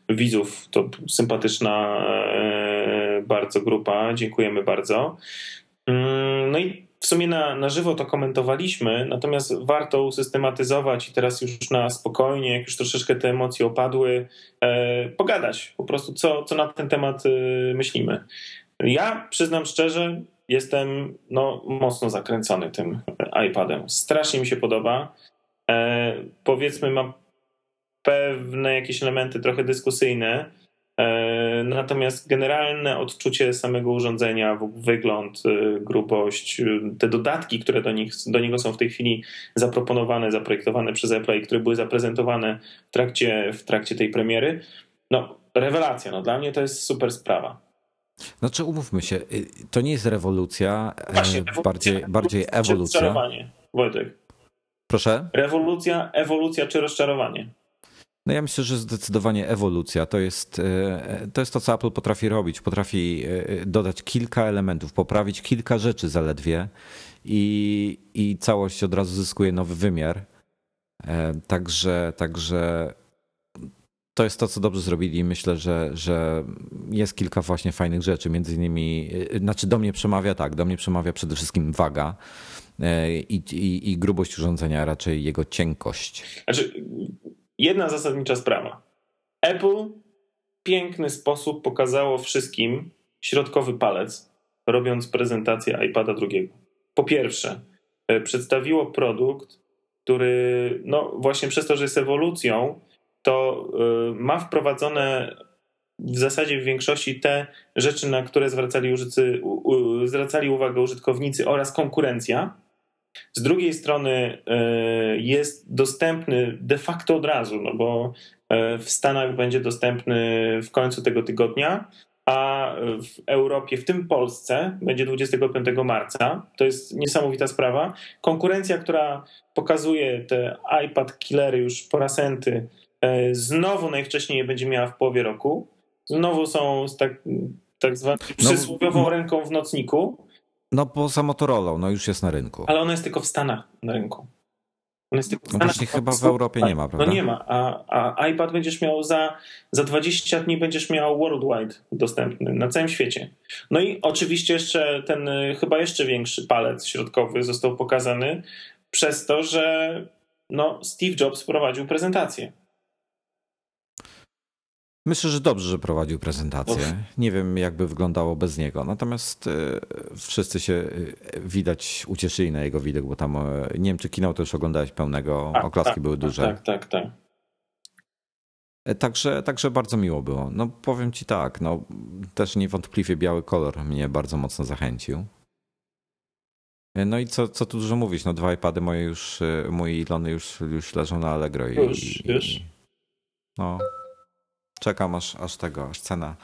widzów. To sympatyczna bardzo grupa, dziękujemy bardzo. Mm, no i w sumie na, na żywo to komentowaliśmy, natomiast warto usystematyzować i teraz już na spokojnie, jak już troszeczkę te emocje opadły, e, pogadać po prostu, co, co na ten temat e, myślimy. Ja przyznam szczerze, jestem no, mocno zakręcony tym iPadem. Strasznie mi się podoba. E, powiedzmy, mam pewne jakieś elementy trochę dyskusyjne, natomiast generalne odczucie samego urządzenia, wygląd, e, grubość, e, te dodatki, które do, nich, do niego są w tej chwili zaproponowane, zaprojektowane przez Apple i które były zaprezentowane w trakcie, w trakcie tej premiery, no rewelacja. No, dla mnie to jest super sprawa. Znaczy umówmy się, y, to nie jest rewolucja, Właśnie, ewolucja, bardziej, bardziej ewolucja. Rozczarowanie, Wojtek. Proszę? Rewolucja, ewolucja czy rozczarowanie? No ja myślę, że zdecydowanie ewolucja to jest, e, to jest to, co Apple potrafi robić. Potrafi e, dodać kilka elementów, poprawić kilka rzeczy zaledwie i, i całość od razu zyskuje nowy wymiar. E, także, także to jest to, co dobrze zrobili. Myślę, że, że jest kilka właśnie fajnych rzeczy. Między innymi, znaczy do mnie przemawia tak, do mnie przemawia przede wszystkim waga i, i, i grubość urządzenia, raczej jego cienkość. Znaczy, jedna zasadnicza sprawa. Apple w piękny sposób pokazało wszystkim środkowy palec, robiąc prezentację iPada drugiego. Po pierwsze, e, przedstawiło produkt, który, no właśnie przez to, że jest ewolucją, to e, ma wprowadzone w zasadzie w większości te rzeczy, na które zwracali, użycy, zwracali uwagę użytkownicy oraz konkurencja. Z drugiej strony e, jest dostępny de facto od razu, no bo e, w Stanach będzie dostępny w końcu tego tygodnia. a w Europie, w tym Polsce, będzie 25 marca. To jest niesamowita sprawa. Konkurencja, która pokazuje te iPad killery już po rasenty, e, znowu najwcześniej będzie miała w połowie roku. Znowu są z tak, tak zwaną no, przysłowiową no, ręką w nocniku. No poza Motorola, no już jest na rynku. Ale ona jest tylko w Stanach na rynku. On jest tylko no właśnie chyba w Europie nie ma, prawda? No nie ma, a, a iPad będziesz miał za, za 20 dni będziesz miał worldwide dostępny na całym świecie. No i oczywiście jeszcze ten chyba jeszcze większy palec środkowy został pokazany przez to, że no, Steve Jobs prowadził prezentację. Myślę, że dobrze, że prowadził prezentację. Nie wiem, jakby wyglądało bez niego. Natomiast e, wszyscy się e, widać ucieszyli na jego widok, bo tam e, nie wiem, czy kinał też oglądałeś pełnego. Tak, Oklaski tak, były duże. Tak, tak, tak. Także, także bardzo miło było. No powiem ci tak, no też niewątpliwie biały kolor mnie bardzo mocno zachęcił. No i co, co tu dużo mówić, no dwa iPady moje już, moje Ilony już, już leżą na Allegro. Już, i, już. no, czekam aż, aż tego, aż cena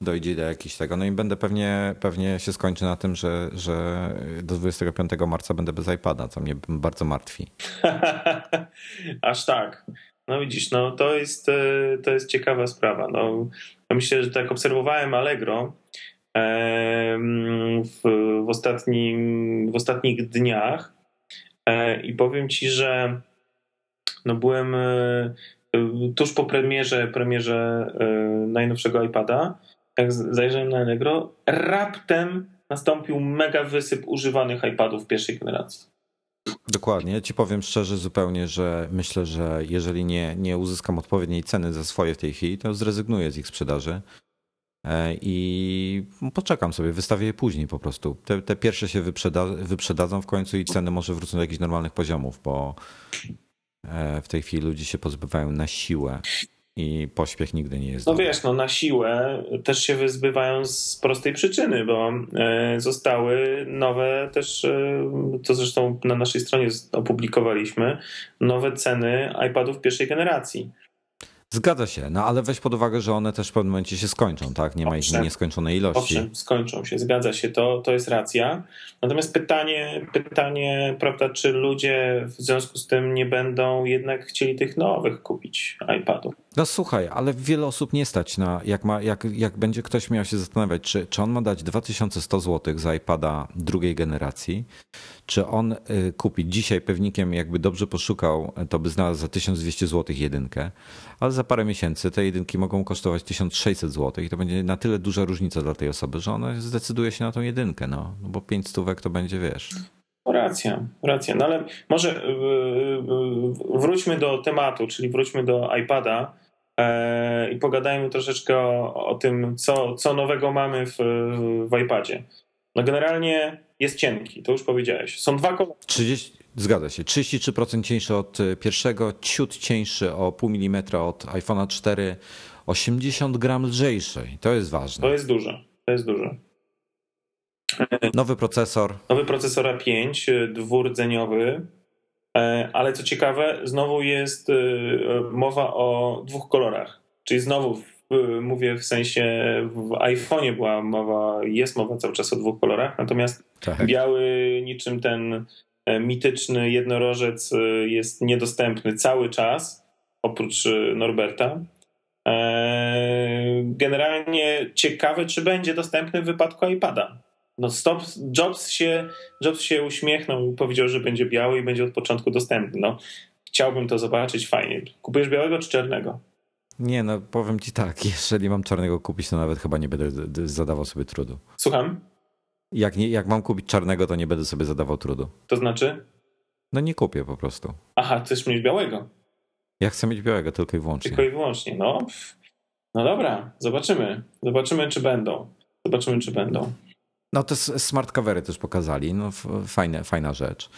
dojdzie do jakiś tego. No i będę pewnie, pewnie się skończy na tym, że, że do 25 marca będę bez iPada, co mnie bardzo martwi. *laughs* aż tak. No widzisz, no to jest, e, to jest ciekawa sprawa. No, myślę, że tak obserwowałem Allegro w, w, ostatnim, w ostatnich dniach e, i powiem ci, że no byłem e, tuż po premierze, premierze e, najnowszego iPada, jak zajrzałem na Allegro, raptem nastąpił mega wysyp używanych iPadów pierwszej generacji. Dokładnie. Ja ci powiem szczerze zupełnie, że myślę, że jeżeli nie, nie uzyskam odpowiedniej ceny za swoje w tej chwili, to zrezygnuję z ich sprzedaży e, i poczekam sobie, wystawię je później po prostu. Te, te pierwsze się wyprzeda, wyprzedadzą w końcu i ceny może wrócą do jakichś normalnych poziomów, bo w tej chwili ludzie się pozbywają na siłę i pośpiech nigdy nie jest. No dobry. wiesz, no na siłę też się wyzbywają z prostej przyczyny, bo e, zostały nowe też, e, to zresztą na naszej stronie opublikowaliśmy, nowe ceny iPadów pierwszej generacji. Zgadza się, no ale weź pod uwagę, że one też w pewnym momencie się skończą, tak? Nie ma ich nieskończonej ilości. Owszem, skończą się, zgadza się, to, to jest racja. Natomiast pytanie, pytanie, prawda, czy ludzie w związku z tym nie będą jednak chcieli tych nowych kupić iPadów? No słuchaj, ale wiele osób nie stać na, jak, ma, jak, jak będzie ktoś miał się zastanawiać, czy, czy on ma dać 2100 zł za iPada drugiej generacji, czy on y, kupi dzisiaj pewnikiem, jakby dobrze poszukał, to by znalazł za 1200 zł jedynkę, ale za parę miesięcy te jedynki mogą kosztować 1600 zł i to będzie na tyle duża różnica dla tej osoby, że ona zdecyduje się na tą jedynkę, no, no bo 5 stówek to będzie, wiesz... Racja, racja. No ale może y, y, wróćmy do tematu, czyli wróćmy do iPada i pogadajmy troszeczkę o, o tym, co, co nowego mamy w, w iPadzie. No generalnie jest cienki, to już powiedziałeś. Są dwa kolory. 30, zgadza się. 33% cieńszy od e, pierwszego, ciut cieńszy o pół milimetra od iPhone'a 4, 80 gram lżejszy. To jest ważne. To jest dużo. To jest dużo. Nowy procesor. Nowy procesor A5, e, dwurdzeniowy, e, ale co ciekawe, znowu jest mowa o dwóch kolorach. Czyli znowu mówię w sensie w iPhone'ie była mowa, jest mowa cały czas o dwóch kolorach, natomiast tak. biały niczym ten e, mityczny jednorożec e, jest niedostępny cały czas, oprócz e, Norberta. Generalnie ciekawe, czy będzie dostępny w wypadku iPada. No stop, Jobs się, Jobs się uśmiechnął i powiedział, że będzie biały i będzie od początku dostępny. No, chciałbym to zobaczyć fajnie. Kupujesz białego czy czarnego? Nie, no powiem ci tak, *laughs* jeżeli mam czarnego kupić, to nawet chyba nie będę zadawał sobie trudu. Słucham? Jak, nie, jak mam kupić czarnego, to nie będę sobie zadawał trudu. To znaczy? No nie kupię po prostu. Aha, chcesz mieć białego? Ja chcę mieć białego tylko i wyłącznie. Tylko i wyłącznie, no. No dobra, zobaczymy. Zobaczymy, czy będą. Zobaczymy, czy będą. No te smart covery też pokazali, no fajne, fajna rzecz.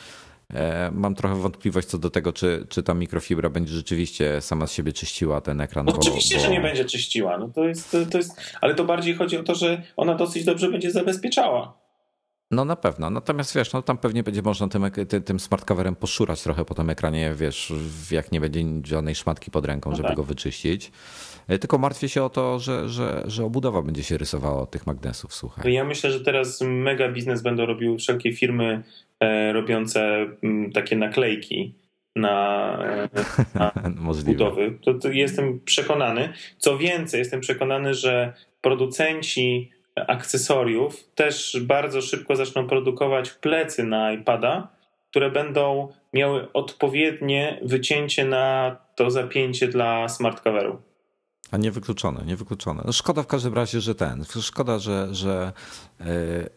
E, mam trochę wątpliwość co do tego, czy, czy ta mikrofibra będzie rzeczywiście sama z siebie czyściła ten ekran. No, bo, oczywiście, bo... że nie będzie czyściła. No to jest, to, to jest, ale to bardziej chodzi o to, że ona dosyć dobrze będzie zabezpieczała. No na pewno. Natomiast wiesz, no tam pewnie będzie można tym, tym, tym poszurać trochę po tym ekranie, wiesz, jak nie będzie żadnej szmatki pod ręką, no żeby tak. go wyczyścić. E, tylko martwię się o to, że, że, że obudowa będzie się rysowała od tych magnesów, słuchaj. Ja myślę, że teraz mega biznes będą robiły wszelkie firmy e, robiące m, mm, takie naklejki na, e, *laughs* na budowy. To, to jestem przekonany. Co więcej, jestem przekonany, że producenci akcesoriów też bardzo szybko zaczną produkować plecy na iPada, które będą miały odpowiednie wycięcie na to zapięcie dla smart coveru. A niewykluczone, niewykluczone. No szkoda w każdym razie, że ten. Szkoda, że. że yy,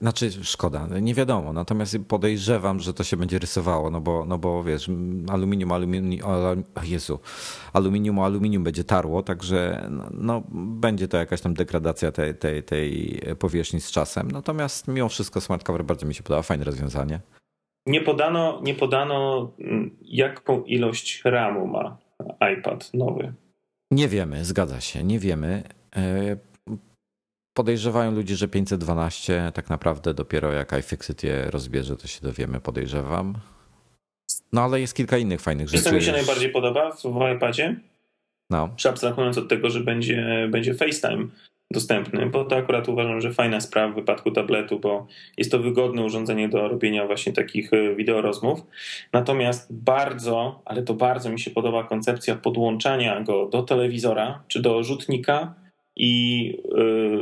znaczy, szkoda, nie wiadomo. Natomiast podejrzewam, że to się będzie rysowało, no bo, no bo wiesz, aluminium, aluminium, Jezu, aluminium, aluminium będzie tarło, także no, no, będzie to jakaś tam degradacja tej, tej, tej powierzchni z czasem. Natomiast mimo wszystko smart cover bardzo mi się podoba, fajne rozwiązanie. Nie podano, nie podano jaką ilość RAMu ma iPad nowy. Nie wiemy, zgadza się, nie wiemy. E, podejrzewają ludzie, że 512 tak naprawdę dopiero jak iFixit je rozbierze, to się dowiemy, podejrzewam. No ale jest kilka innych fajnych rzeczy. Co mi się najbardziej podoba w, iPadzie? No. Abstrahując od tego, że będzie, będzie FaceTime dostępny, bo to akurat uważam, że fajna sprawa w wypadku tabletu, bo jest to wygodne urządzenie do robienia właśnie takich e, wideorozmów. Natomiast bardzo, ale to bardzo mi się podoba koncepcja podłączania go do telewizora czy do rzutnika i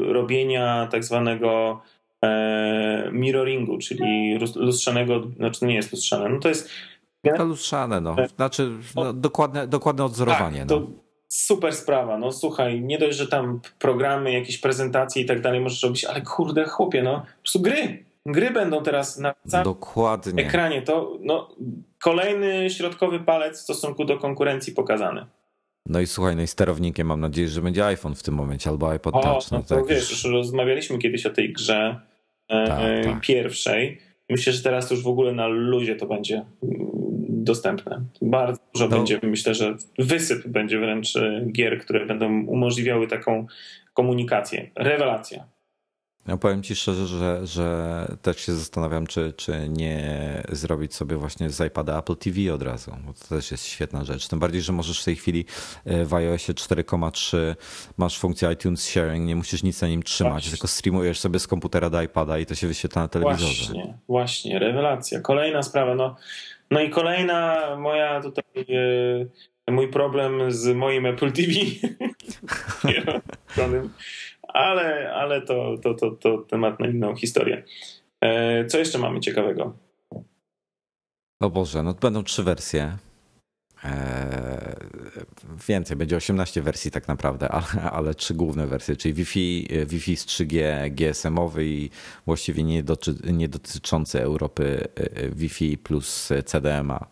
y, robienia tak zwanego e, mirroringu, czyli lustrzanego, znaczy nie jest lustrzane, no to jest to lustrzane, no. Znaczy no, dokładne, dokładne odzorowanie. Tak, to, super sprawa. No słuchaj, nie dość, że tam programy, jakieś prezentacje i tak dalej możesz robić, ale kurde, chłopie, no po prostu gry. Gry będą teraz na całym Dokładnie. ekranie. To no, kolejny środkowy palec w stosunku do konkurencji pokazany. No i słuchaj, no i sterownikiem mam nadzieję, że będzie iPhone w tym momencie albo iPod o, Touch. No, no to tak wiesz, już rozmawialiśmy kiedyś o tej grze e, tak, tak. pierwszej. Myślę, że teraz już w ogóle na luzie to będzie dostępne. Bardzo dużo no. będzie, myślę, że wysyp będzie wręcz e, gier, które będą umożliwiały taką komunikację. Rewelacja. Ja powiem ci szczerze, że, że też się zastanawiam, czy, czy nie zrobić sobie właśnie z iPada Apple TV od razu, bo to też jest świetna rzecz. Tym bardziej, że możesz w tej chwili e, w iOSie 4,3 masz funkcję iTunes Sharing, nie musisz nic na nim trzymać, właśnie. tylko streamujesz sobie z komputera do iPada i to się wyświetla na telewizorze. Właśnie, właśnie, rewelacja. Kolejna sprawa, no no i kolejna moja tutaj e, mój problem z moim Apple TV. *laughs* ale ale to, to, to, to temat na inną historię. E, co jeszcze mamy ciekawego? O Boże, no będą trzy wersje. E, więcej, będzie 18 wersji tak naprawdę, *laughs* ale, ale trzy główne wersje, czyli Wi-Fi, Wi-Fi z 3G, GSM-owy i właściwie nie, nie dotyczący Europy e, Wi-Fi plus CDMA,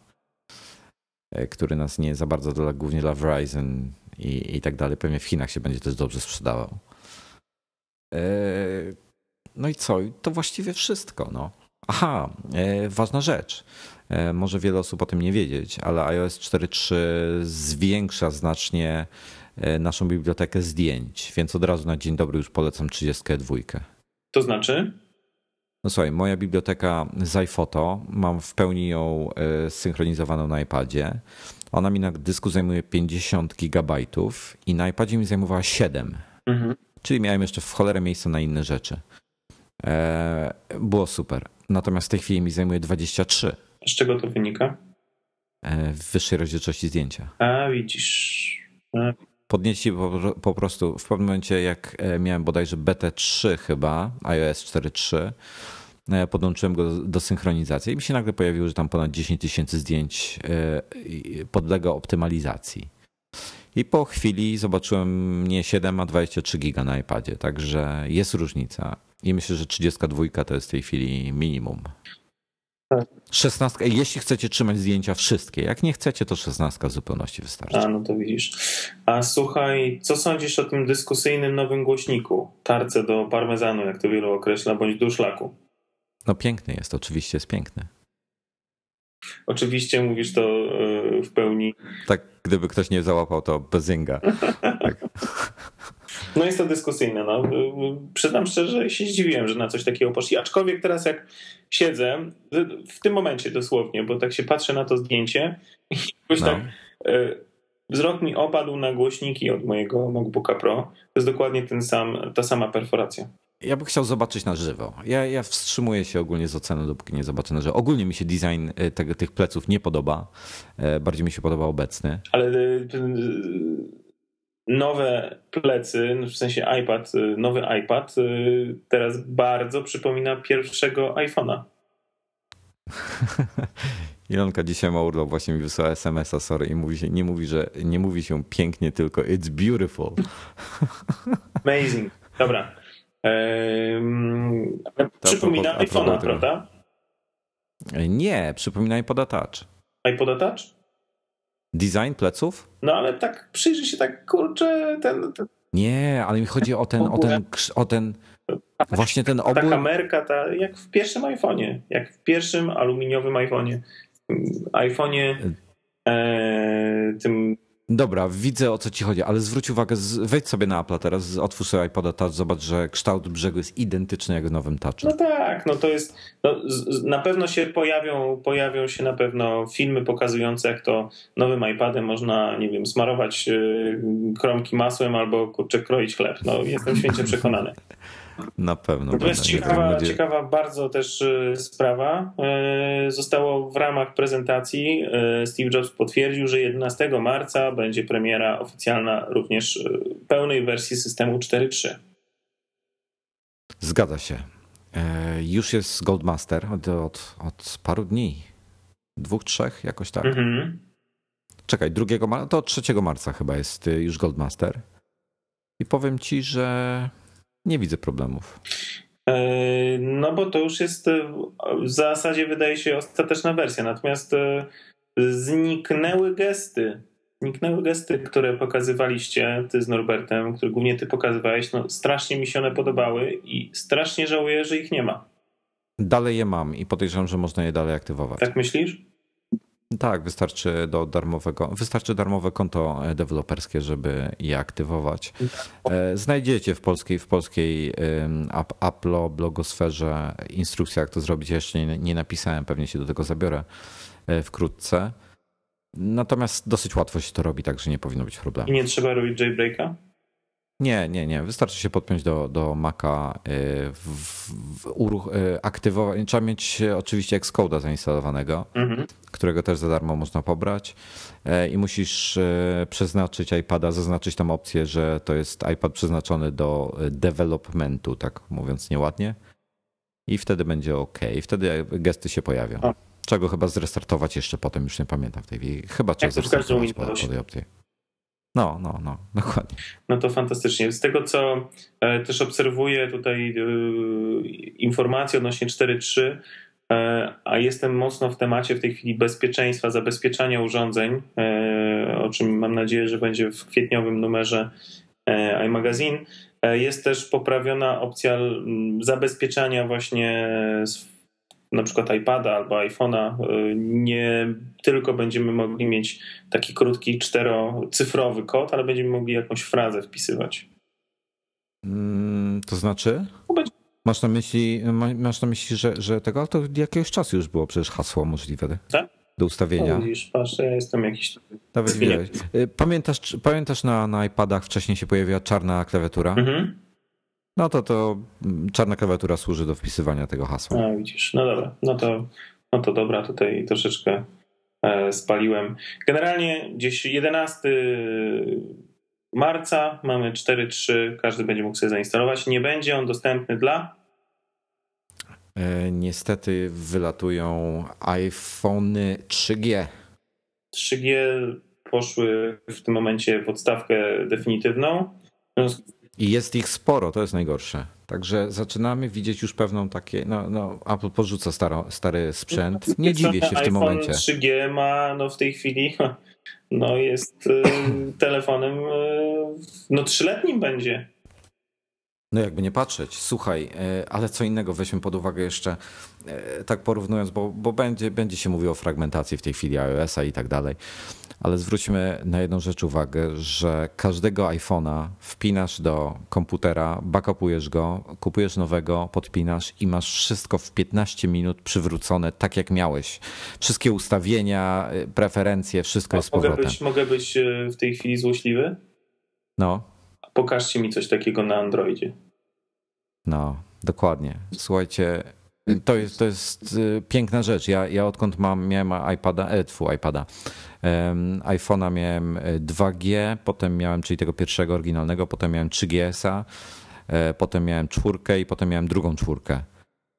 e, który nas nie za bardzo dla, głównie dla Verizon i, i tak dalej. Pewnie w Chinach się będzie też dobrze sprzedawał. No i co? To właściwie wszystko. No. Aha, ważna rzecz. E, może wiele osób o tym nie wiedzieć, ale iOS 4.3 zwiększa znacznie e, naszą bibliotekę zdjęć, więc od razu na dzień dobry już polecam 32. To znaczy? No słuchaj, moja biblioteka z iPhoto, mam w pełni ją e, synchronizowaną na iPadzie. Ona mi na dysku zajmuje 50 gigabajtów i na iPadzie mi zajmowała 7. Mhm. Czyli miałem jeszcze w cholerę miejsca na inne rzeczy. Było super. Natomiast w tej chwili mi zajmuje 23. Z czego to wynika? E, w wyższej rozdzielczości zdjęcia. A, widzisz. A. Podnieśli po, po, prostu w pewnym momencie, jak e, miałem bodajże BT3 chyba, iOS 4.3, e, podłączyłem go do, do synchronizacji i mi się nagle pojawiło, że tam ponad 10 tysięcy zdjęć podlega optymalizacji. I po chwili zobaczyłem nie 7, a 23 giga na iPadzie, także jest różnica. I myślę, że 32 to jest w tej chwili minimum. 16, jeśli chcecie trzymać zdjęcia wszystkie, jak nie chcecie, to 16 w zupełności wystarczy. A, no to widzisz. A słuchaj, co sądzisz o tym dyskusyjnym nowym głośniku? Tarce do parmezanu, jak to wielu określa, bądź do szlaku. No piękny jest, oczywiście jest piękny. Oczywiście mówisz to e, w pełni. Tak, gdyby ktoś nie załapał, to bezinga. *laughs* tak. No jest to dyskusyjne. No. Przyznam szczerze, że się zdziwiłem, że na coś takiego poszli. Aczkolwiek teraz jak siedzę, w tym momencie dosłownie, bo tak się patrzę na to zdjęcie i jakoś no. tak e, wzrok mi opadł na głośniki od mojego MacBooka Pro. To jest dokładnie ten sam, ta sama perforacja. Ja bym chciał zobaczyć na żywo. Ja, ja wstrzymuję się ogólnie z oceną, dopóki nie zobaczę na żywo. Ogólnie mi się design e, tego, tych pleców nie podoba. E, bardziej mi się podoba obecny. Ale nowe plecy, w sensie iPad, nowy iPad teraz bardzo przypomina pierwszego iPhone'a. *laughs* Ilonka dzisiaj ma urlop, właśnie mi wysłała SMS-a, sorry, i mówi się, nie mówi, że nie mówi się pięknie, tylko it's beautiful. *laughs* Amazing. Dobra. Ehm, przypomina iPhone'a, prawda? Nie, przypomina iPoda Touch. iPoda Touch? Design pleców? No ale tak przyjrzy się tak, kurczę, ten... ten... Nie, ale mi chodzi o ten, o ten, o ten właśnie ten obór... Ta kamerka, ta, jak w pierwszym iPhone'ie, jak w pierwszym aluminiowym iPhone'ie iPhone'ie e, tym Dobra, widzę o co ci chodzi, ale zwróć uwagę, wejdź sobie na Apple teraz, otwórz sobie iPoda Touch, zobacz, że kształt brzegu jest identyczny jak w nowym Touch. No tak, no to jest, no, na pewno się pojawią, pojawią się na pewno filmy pokazujące, jak to nowym iPadem można, nie wiem, smarować e, kromki masłem albo kurczę kroić chleb. No jestem święcie przekonany. *laughs* Na pewno. To jest ciekawa, ciekawa bardzo też y, sprawa. Y, zostało w ramach prezentacji y, Steve Jobs potwierdził, że 11 marca będzie premiera oficjalna również pełnej wersji systemu 4.3. Zgadza się. E, już jest Goldmaster od, od, od paru dni. Dwóch, trzech, jakoś tak. Mhm. Czekaj, drugiego marca, to 3 marca chyba jest już Goldmaster. I powiem ci, że nie widzę problemów. E, no bo to już jest e, w zasadzie wydaje się ostateczna wersja, natomiast e, zniknęły gesty. Zniknęły gesty, które pokazywaliście ty z Norbertem, które głównie ty pokazywałeś. No, strasznie mi się one podobały i strasznie żałuję, że ich nie ma. Dalej je mam i podejrzewam, że można je dalej aktywować. Tak myślisz? Tak, wystarczy do darmowego, wystarczy darmowe konto deweloperskie, żeby je aktywować. E, znajdziecie w polskiej, w polskiej Apple blogosferze instrukcję, jak to zrobić. jeszcze nie, nie napisałem, pewnie się do tego zabiorę e, wkrótce. Natomiast dosyć łatwo się to robi, także nie powinno być problemu. I nie trzeba robić jailbreaka? Nie, nie, nie. Wystarczy się podpiąć do, do Maca, y, w, w, uruch, y, aktywować. Trzeba mieć oczywiście Xcode'a zainstalowanego, mhm. którego też za darmo można pobrać. Y, I musisz przeznaczyć iPada, zaznaczyć tam opcję, że to jest iPad przeznaczony do developmentu, tak mówiąc nieładnie. I wtedy będzie OK. I wtedy gesty się pojawią. Trzeba go chyba zrestartować jeszcze potem, już nie pamiętam w tej chwili. Chyba trzeba zrestartować po, po tej opcji. No, no, no, *laughs* dokładnie. No to fantastycznie. Z tego, co e, też obserwuję tutaj e, informacje odnośnie 4.3, e, a jestem mocno w temacie w tej chwili bezpieczeństwa, zabezpieczania urządzeń, o czym mam nadzieję, że będzie w kwietniowym numerze iMagazine. Jest też poprawiona opcja zabezpieczania właśnie na przykład iPada albo iPhone'a, y, nie tylko będziemy mogli mieć taki krótki czterocyfrowy kod, ale będziemy mogli jakąś frazę wpisywać. Mm, to znaczy? No, masz na myśli, masz na myśli że, że tego, to jakiegoś czasu już było przecież hasło możliwe. Tak? Do ustawienia. No, widzisz, patrz, ja jestem jakiś. Nawet widać. Y, pamiętasz, pamiętasz na, na iPadach wcześniej się pojawiła czarna klawiatura? Mhm. No to to czarna klawiatura służy do wpisywania tego hasła. A, widzisz, no dobra, no to, no to dobra, tutaj troszeczkę e, spaliłem. Generalnie gdzieś 11 marca mamy 4.3, każdy będzie mógł sobie zainstalować. Nie będzie on dostępny dla e, Niestety wylatują iPhony 3G. 3G poszły w tym momencie w odstawkę definitywną. I jest ich sporo, to jest najgorsze. Także zaczynamy widzieć już pewną takie, no, no Apple porzuca staro, stary sprzęt. No, Nie dziwię się w tym momencie. 3G ma no w tej chwili, *laughs* no jest y, telefonem, y, no trzyletnim będzie. No jakby nie patrzeć, słuchaj, y, ale co innego weźmy pod uwagę jeszcze, tak porównując, bo, bo będzie, będzie się mówiło o fragmentacji w tej chwili iOS-a i tak dalej. ale zwróćmy na jedną rzecz uwagę, że każdego iPhone'a wpinasz do komputera, backupujesz go, kupujesz nowego, podpinasz i masz wszystko w 15 minut przywrócone tak jak miałeś. Wszystkie ustawienia, preferencje, wszystko jest mogę powrotem. Być, mogę być e, w tej chwili złośliwy? No. Pokażcie mi coś takiego na Androidzie. No, dokładnie. Słuchajcie, to jest, to jest y, piękna rzecz. Ja, ja odkąd mam, miałem iPada, e, tfu, iPada, um, iPhone'a miałem 2G, e, potem miałem, czyli tego pierwszego oryginalnego, potem miałem 3GS-a, e, potem miałem czwórkę i potem miałem drugą czwórkę.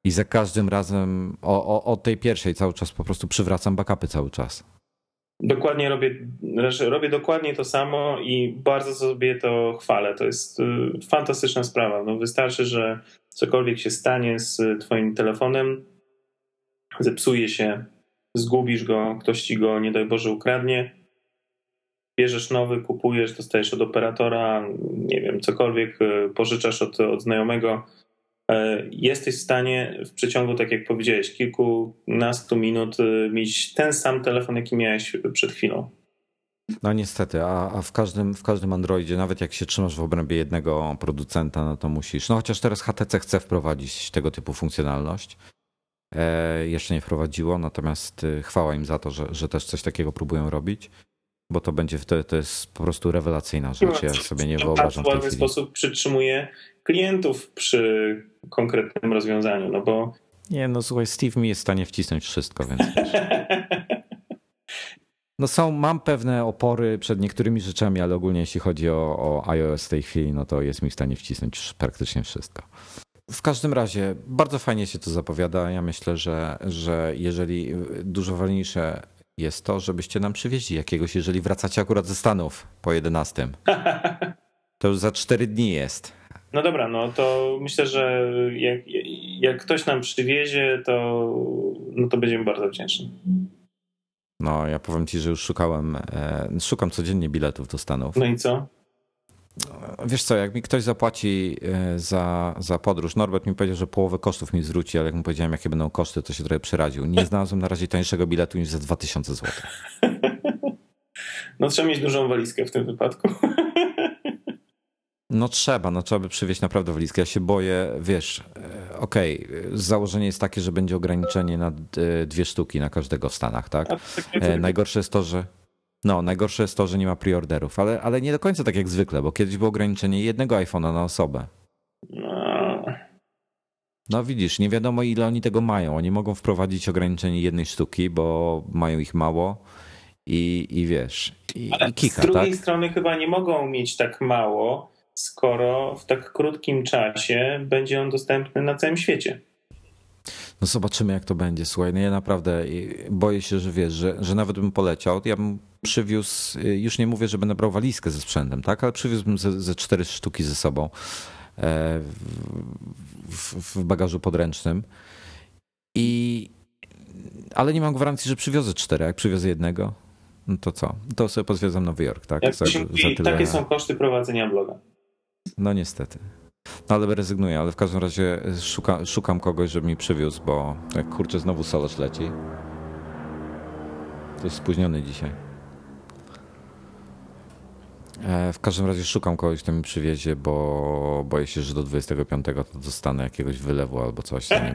I za każdym razem o, o, o tej pierwszej cały czas po prostu przywracam backupy cały czas. Dokładnie robię, znaczy robię dokładnie to samo i bardzo sobie to chwalę. To jest y, fantastyczna sprawa. No wystarczy, że cokolwiek się stanie z twoim telefonem, zepsuje się, zgubisz go, ktoś ci go, nie daj Boże, ukradnie, bierzesz nowy, kupujesz, dostajesz od operatora, nie wiem, cokolwiek, y, pożyczasz od, od znajomego, jesteś w stanie w przeciągu, tak jak powiedziałeś, kilkunastu minut e, mieć ten sam telefon, jaki miałeś przed chwilą. No niestety, a, a, w, każdym, w każdym Androidzie, nawet jak się trzymasz w obrębie jednego producenta, no to musisz. No chociaż teraz HTC chce wprowadzić tego typu funkcjonalność. E, jeszcze nie wprowadziło, natomiast e, chwała im za to, że, że też coś takiego próbują robić, bo to będzie to, to jest po prostu rewelacyjna rzecz. Ja sobie nie wyobrażam. W ładny sposób przytrzymuje klientów przy konkretnym rozwiązaniu, no bo... Nie, no słuchaj, Steve mi jest w stanie wcisnąć wszystko, więc *laughs* No są, mam pewne opory przed niektórymi rzeczami, ale ogólnie jeśli chodzi o, o iOS w tej chwili, no to jest mi w stanie wcisnąć praktycznie wszystko. W każdym razie bardzo fajnie się to zapowiada. Ja myślę, że, że jeżeli dużo ważniejsze jest to, żebyście nam przywieźli jakiegoś, jeżeli wracacie akurat ze Stanów po 11. *laughs* To już za 4 dni jest. No dobra, no to myślę, że jak, jak ktoś nam przywiezie, to, no to będziemy bardzo wdzięczni. No, ja powiem ci, że już szukałem, e, szukam codziennie biletów do Stanów. No i co? Wiesz co, jak mi ktoś zapłaci e, za, za podróż, Norbert mi powiedział, że połowę kosztów mi zwróci, ale jak mu powiedziałem, jakie będą koszty, to się trochę przeraził. Nie znalazłem na razie tańszego biletu niż za 2000 zł. *laughs* No trzeba mieć dużą walizkę w tym wypadku. *laughs* No trzeba, no trzeba by przywieźć naprawdę walizkę. Ja się boję, wiesz, e, okej, okay, założenie jest takie, że będzie ograniczenie na e, dwie sztuki na każdego w Stanach, tak? E, najgorsze jest to, że no, najgorsze jest to, że nie ma preorderów, ale, ale nie do końca tak jak zwykle, bo kiedyś było ograniczenie jednego iPhone'a na osobę. No. no widzisz, nie wiadomo ile oni tego mają. Oni mogą wprowadzić ograniczenie jednej sztuki, bo mają ich mało i, i wiesz, i, ale i kika, Z drugiej tak? strony chyba nie mogą mieć tak mało, skoro w tak krótkim czasie będzie on dostępny na całym świecie. No zobaczymy, jak to będzie. Słuchaj, no ja naprawdę boję się, że wiesz, że, że nawet bym poleciał, ja bym przywiózł, już nie mówię, że będę brał walizkę ze sprzętem, tak, ale przywiózłbym ze, ze cztery sztuki ze sobą e, w, w bagażu podręcznym. I, ale nie mam gwarancji, że przywiozę cztery. Jak przywiozę jednego, no to co? To sobie pozwiedzam Nowy Jork, tak? Jak za, za tyle... Takie są koszty prowadzenia bloga. No niestety. No ale rezygnuję, ale w każdym razie szuka, szukam kogoś, żeby mi przywiózł, bo jak kurczę znowu Solosz leci. To jest spóźniony dzisiaj. E, w każdym razie szukam kogoś, kto mi przywiezie, bo boję się, że do 25 to dostanę jakiegoś wylewu albo coś, zanim,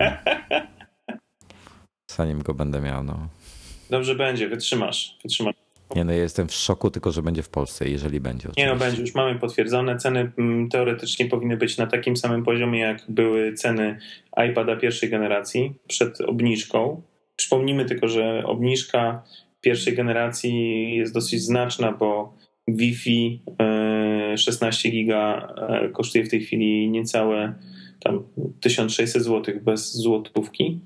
*laughs* zanim go będę miał. No. Dobrze będzie, wytrzymasz. wytrzymasz. Nie no, ja jestem w szoku tylko, że będzie w Polsce, jeżeli będzie. Oczywiście. Nie no, będzie, już mamy potwierdzone. Ceny mm, teoretycznie powinny być na takim samym poziomie, jak były ceny iPada pierwszej generacji przed obniżką. Przypomnijmy tylko, że obniżka pierwszej generacji jest dosyć znaczna, bo Wi-Fi 16 e, giga e, kosztuje w tej chwili niecałe tam 1600 zł bez złotówki,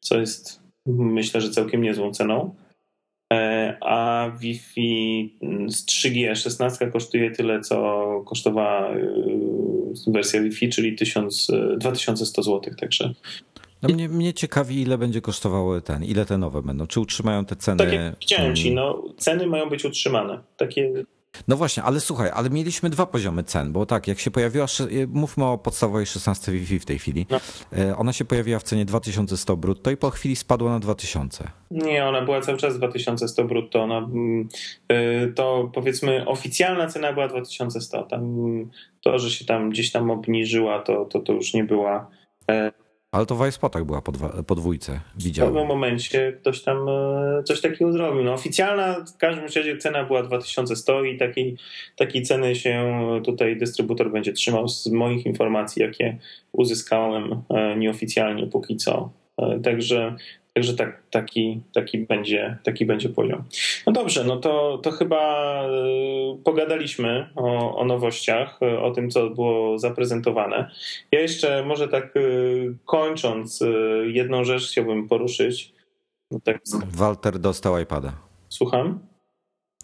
co jest myślę, że całkiem niezłą ceną. A Wi-Fi z 3G 16 kosztuje tyle, co kosztowała wersja Wi-Fi, czyli 1000, 2100 zł. Także no mnie, mnie ciekawi, ile będzie kosztowały ten, ile te nowe będą. Czy utrzymają te ceny? Tak jak powiedziałem ci, no, ceny mają być utrzymane. Takie No właśnie, ale słuchaj, ale mieliśmy dwa poziomy cen, bo tak, jak się pojawiła, mówmy o podstawowej 16 Wi-Fi w tej chwili, no. ona się pojawiła w cenie 2100 brutto i po chwili spadła na 2000. Nie, ona była cały czas 2100 brutto, ona, mm, to powiedzmy oficjalna cena była 2100, tam to, że się tam gdzieś tam obniżyła, to, to, to już nie była ale to w iSpotach była po widziałem. W pewnym momencie ktoś tam e, coś takiego zrobił. No oficjalna w każdym razie cena była 2100 i takiej, takiej ceny się tutaj dystrybutor będzie trzymał z moich informacji, jakie uzyskałem e, nieoficjalnie póki co. E, także Także tak, taki, taki, będzie, taki będzie poziom. No dobrze, no to, to chyba y, pogadaliśmy o, o nowościach, y, o tym, co było zaprezentowane. Ja jeszcze może tak y, kończąc, jedną rzecz chciałbym poruszyć. No tak. Walter dostał iPada. Słucham?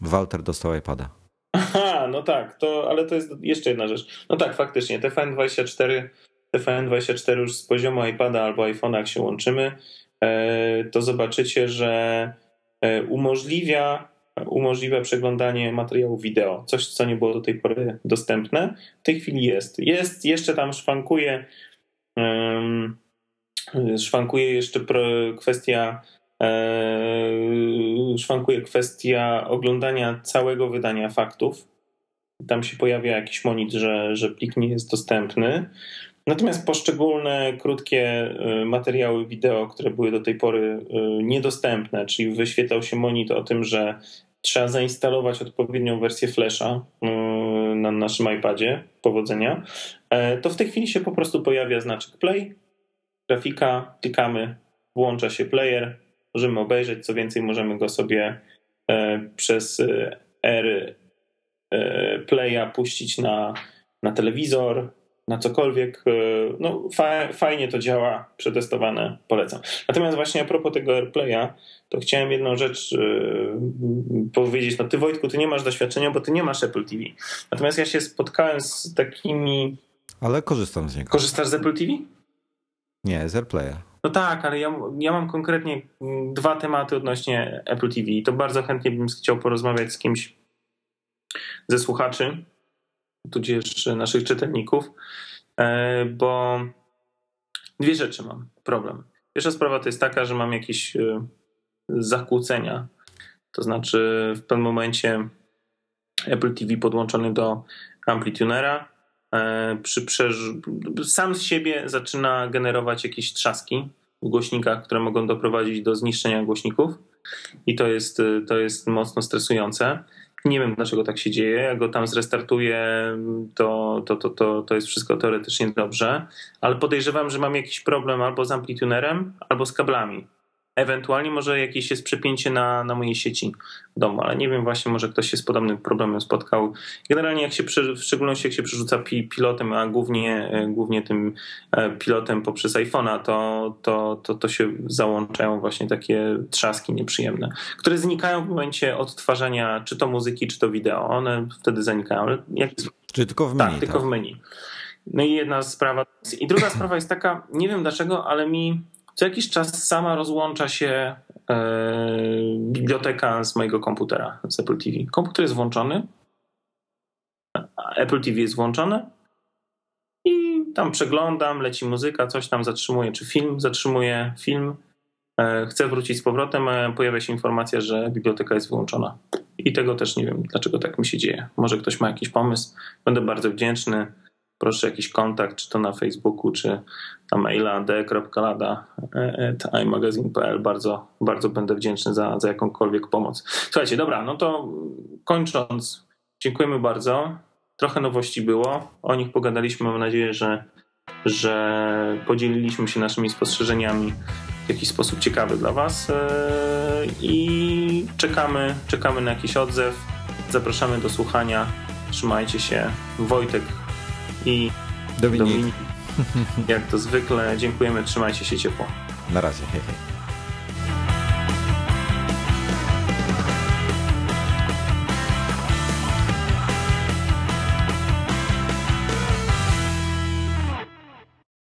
Walter dostał iPada. Aha, no tak, to, ale to jest jeszcze jedna rzecz. No tak, faktycznie, TFN24, TFN24 już z poziomu iPada albo iPhone'a, jak się łączymy, to zobaczycie, że e, umożliwia, umożliwia przeglądanie materiału wideo. Coś, co nie było do tej pory dostępne, w tej chwili jest. Jest, jeszcze tam szwankuje, szwankuje jeszcze kwestia e, szwankuje kwestia oglądania całego wydania faktów. Tam się pojawia jakiś monit, że, że plik nie jest dostępny. Natomiast poszczególne krótkie y, materiały wideo, które były do tej pory y, niedostępne, czyli wyświetlał się monitor o tym, że trzeba zainstalować odpowiednią wersję Flasha y, na naszym iPadzie, powodzenia, e, to w tej chwili się po prostu pojawia znaczek play, grafika, klikamy, włącza się player, możemy obejrzeć, co więcej możemy go sobie e, przez R e, playa puścić na, na telewizor, na cokolwiek. E, no, fajnie to działa, przetestowane, polecam. Natomiast właśnie a propos tego AirPlaya, to chciałem jedną rzecz yy, powiedzieć. No ty Wojtku, ty nie masz doświadczenia, bo ty nie masz Apple TV. Natomiast ja się spotkałem z takimi... Ale korzystam z niego. Korzystasz z Apple TV? Nie, z AirPlaya. No tak, ale ja, ja mam konkretnie dwa tematy odnośnie Apple TV i to bardzo chętnie bym chciał porozmawiać z kimś ze słuchaczy, tudzież naszych czytelników, e, bo dwie rzeczy mam problem. Pierwsza sprawa to jest taka, że mam jakieś e, zakłócenia. To znaczy, w pewnym momencie Apple TV podłączony do amplitunera e, przy sam z siebie zaczyna generować jakieś trzaski w głośnikach, które mogą doprowadzić do zniszczenia głośników i to jest, to jest mocno stresujące. Nie wiem, dlaczego tak się dzieje. Jak go tam zrestartuję, to, to, to, to, to jest wszystko teoretycznie dobrze, ale podejrzewam, że mam jakiś problem albo z amplitunerem, albo z kablami. Ewentualnie może jakieś jest przepięcie na, na mojej sieci w domu, ale nie wiem właśnie, może ktoś się z podobnym problemem spotkał. Generalnie jak się, w szczególności jak się przerzuca pi, pilotem, a głównie, e, głównie tym e, pilotem poprzez iPhone'a, to, to, to, to się załączają właśnie takie trzaski nieprzyjemne, które znikają w momencie odtwarzania czy to muzyki, czy to wideo. One wtedy zanikają. Jak... Czy tylko w menu? Tak, tylko tak? w menu. No i jedna sprawa. I druga sprawa jest taka, nie wiem dlaczego, ale mi co jakiś czas sama rozłącza się e, biblioteka z mojego komputera, z Apple TV. Komputer jest włączony, Apple TV jest włączony i tam przeglądam, leci muzyka, coś tam zatrzymuje, czy film zatrzymuje film. E, chcę wrócić z powrotem, pojawia się informacja, że biblioteka jest wyłączona. I tego też nie wiem, dlaczego tak mi się dzieje. Może ktoś ma jakiś pomysł. Będę bardzo wdzięczny proszę jakiś kontakt, czy to na Facebooku, czy na maila d.lada.imagazine.pl. Bardzo, bardzo będę wdzięczny za, za jakąkolwiek pomoc. Słuchajcie, dobra, no to kończąc, dziękujemy bardzo. Trochę nowości było, o nich pogadaliśmy. Mam nadzieję, że, że podzieliliśmy się naszymi spostrzeżeniami w jakiś sposób ciekawy dla Was e, i czekamy, czekamy na jakiś odzew. Zapraszamy do słuchania. Trzymajcie się. Wojtek i Dominik. Dominik. Jak to zwykle, dziękujemy, trzymajcie się ciepło. Na razie, hej, hej.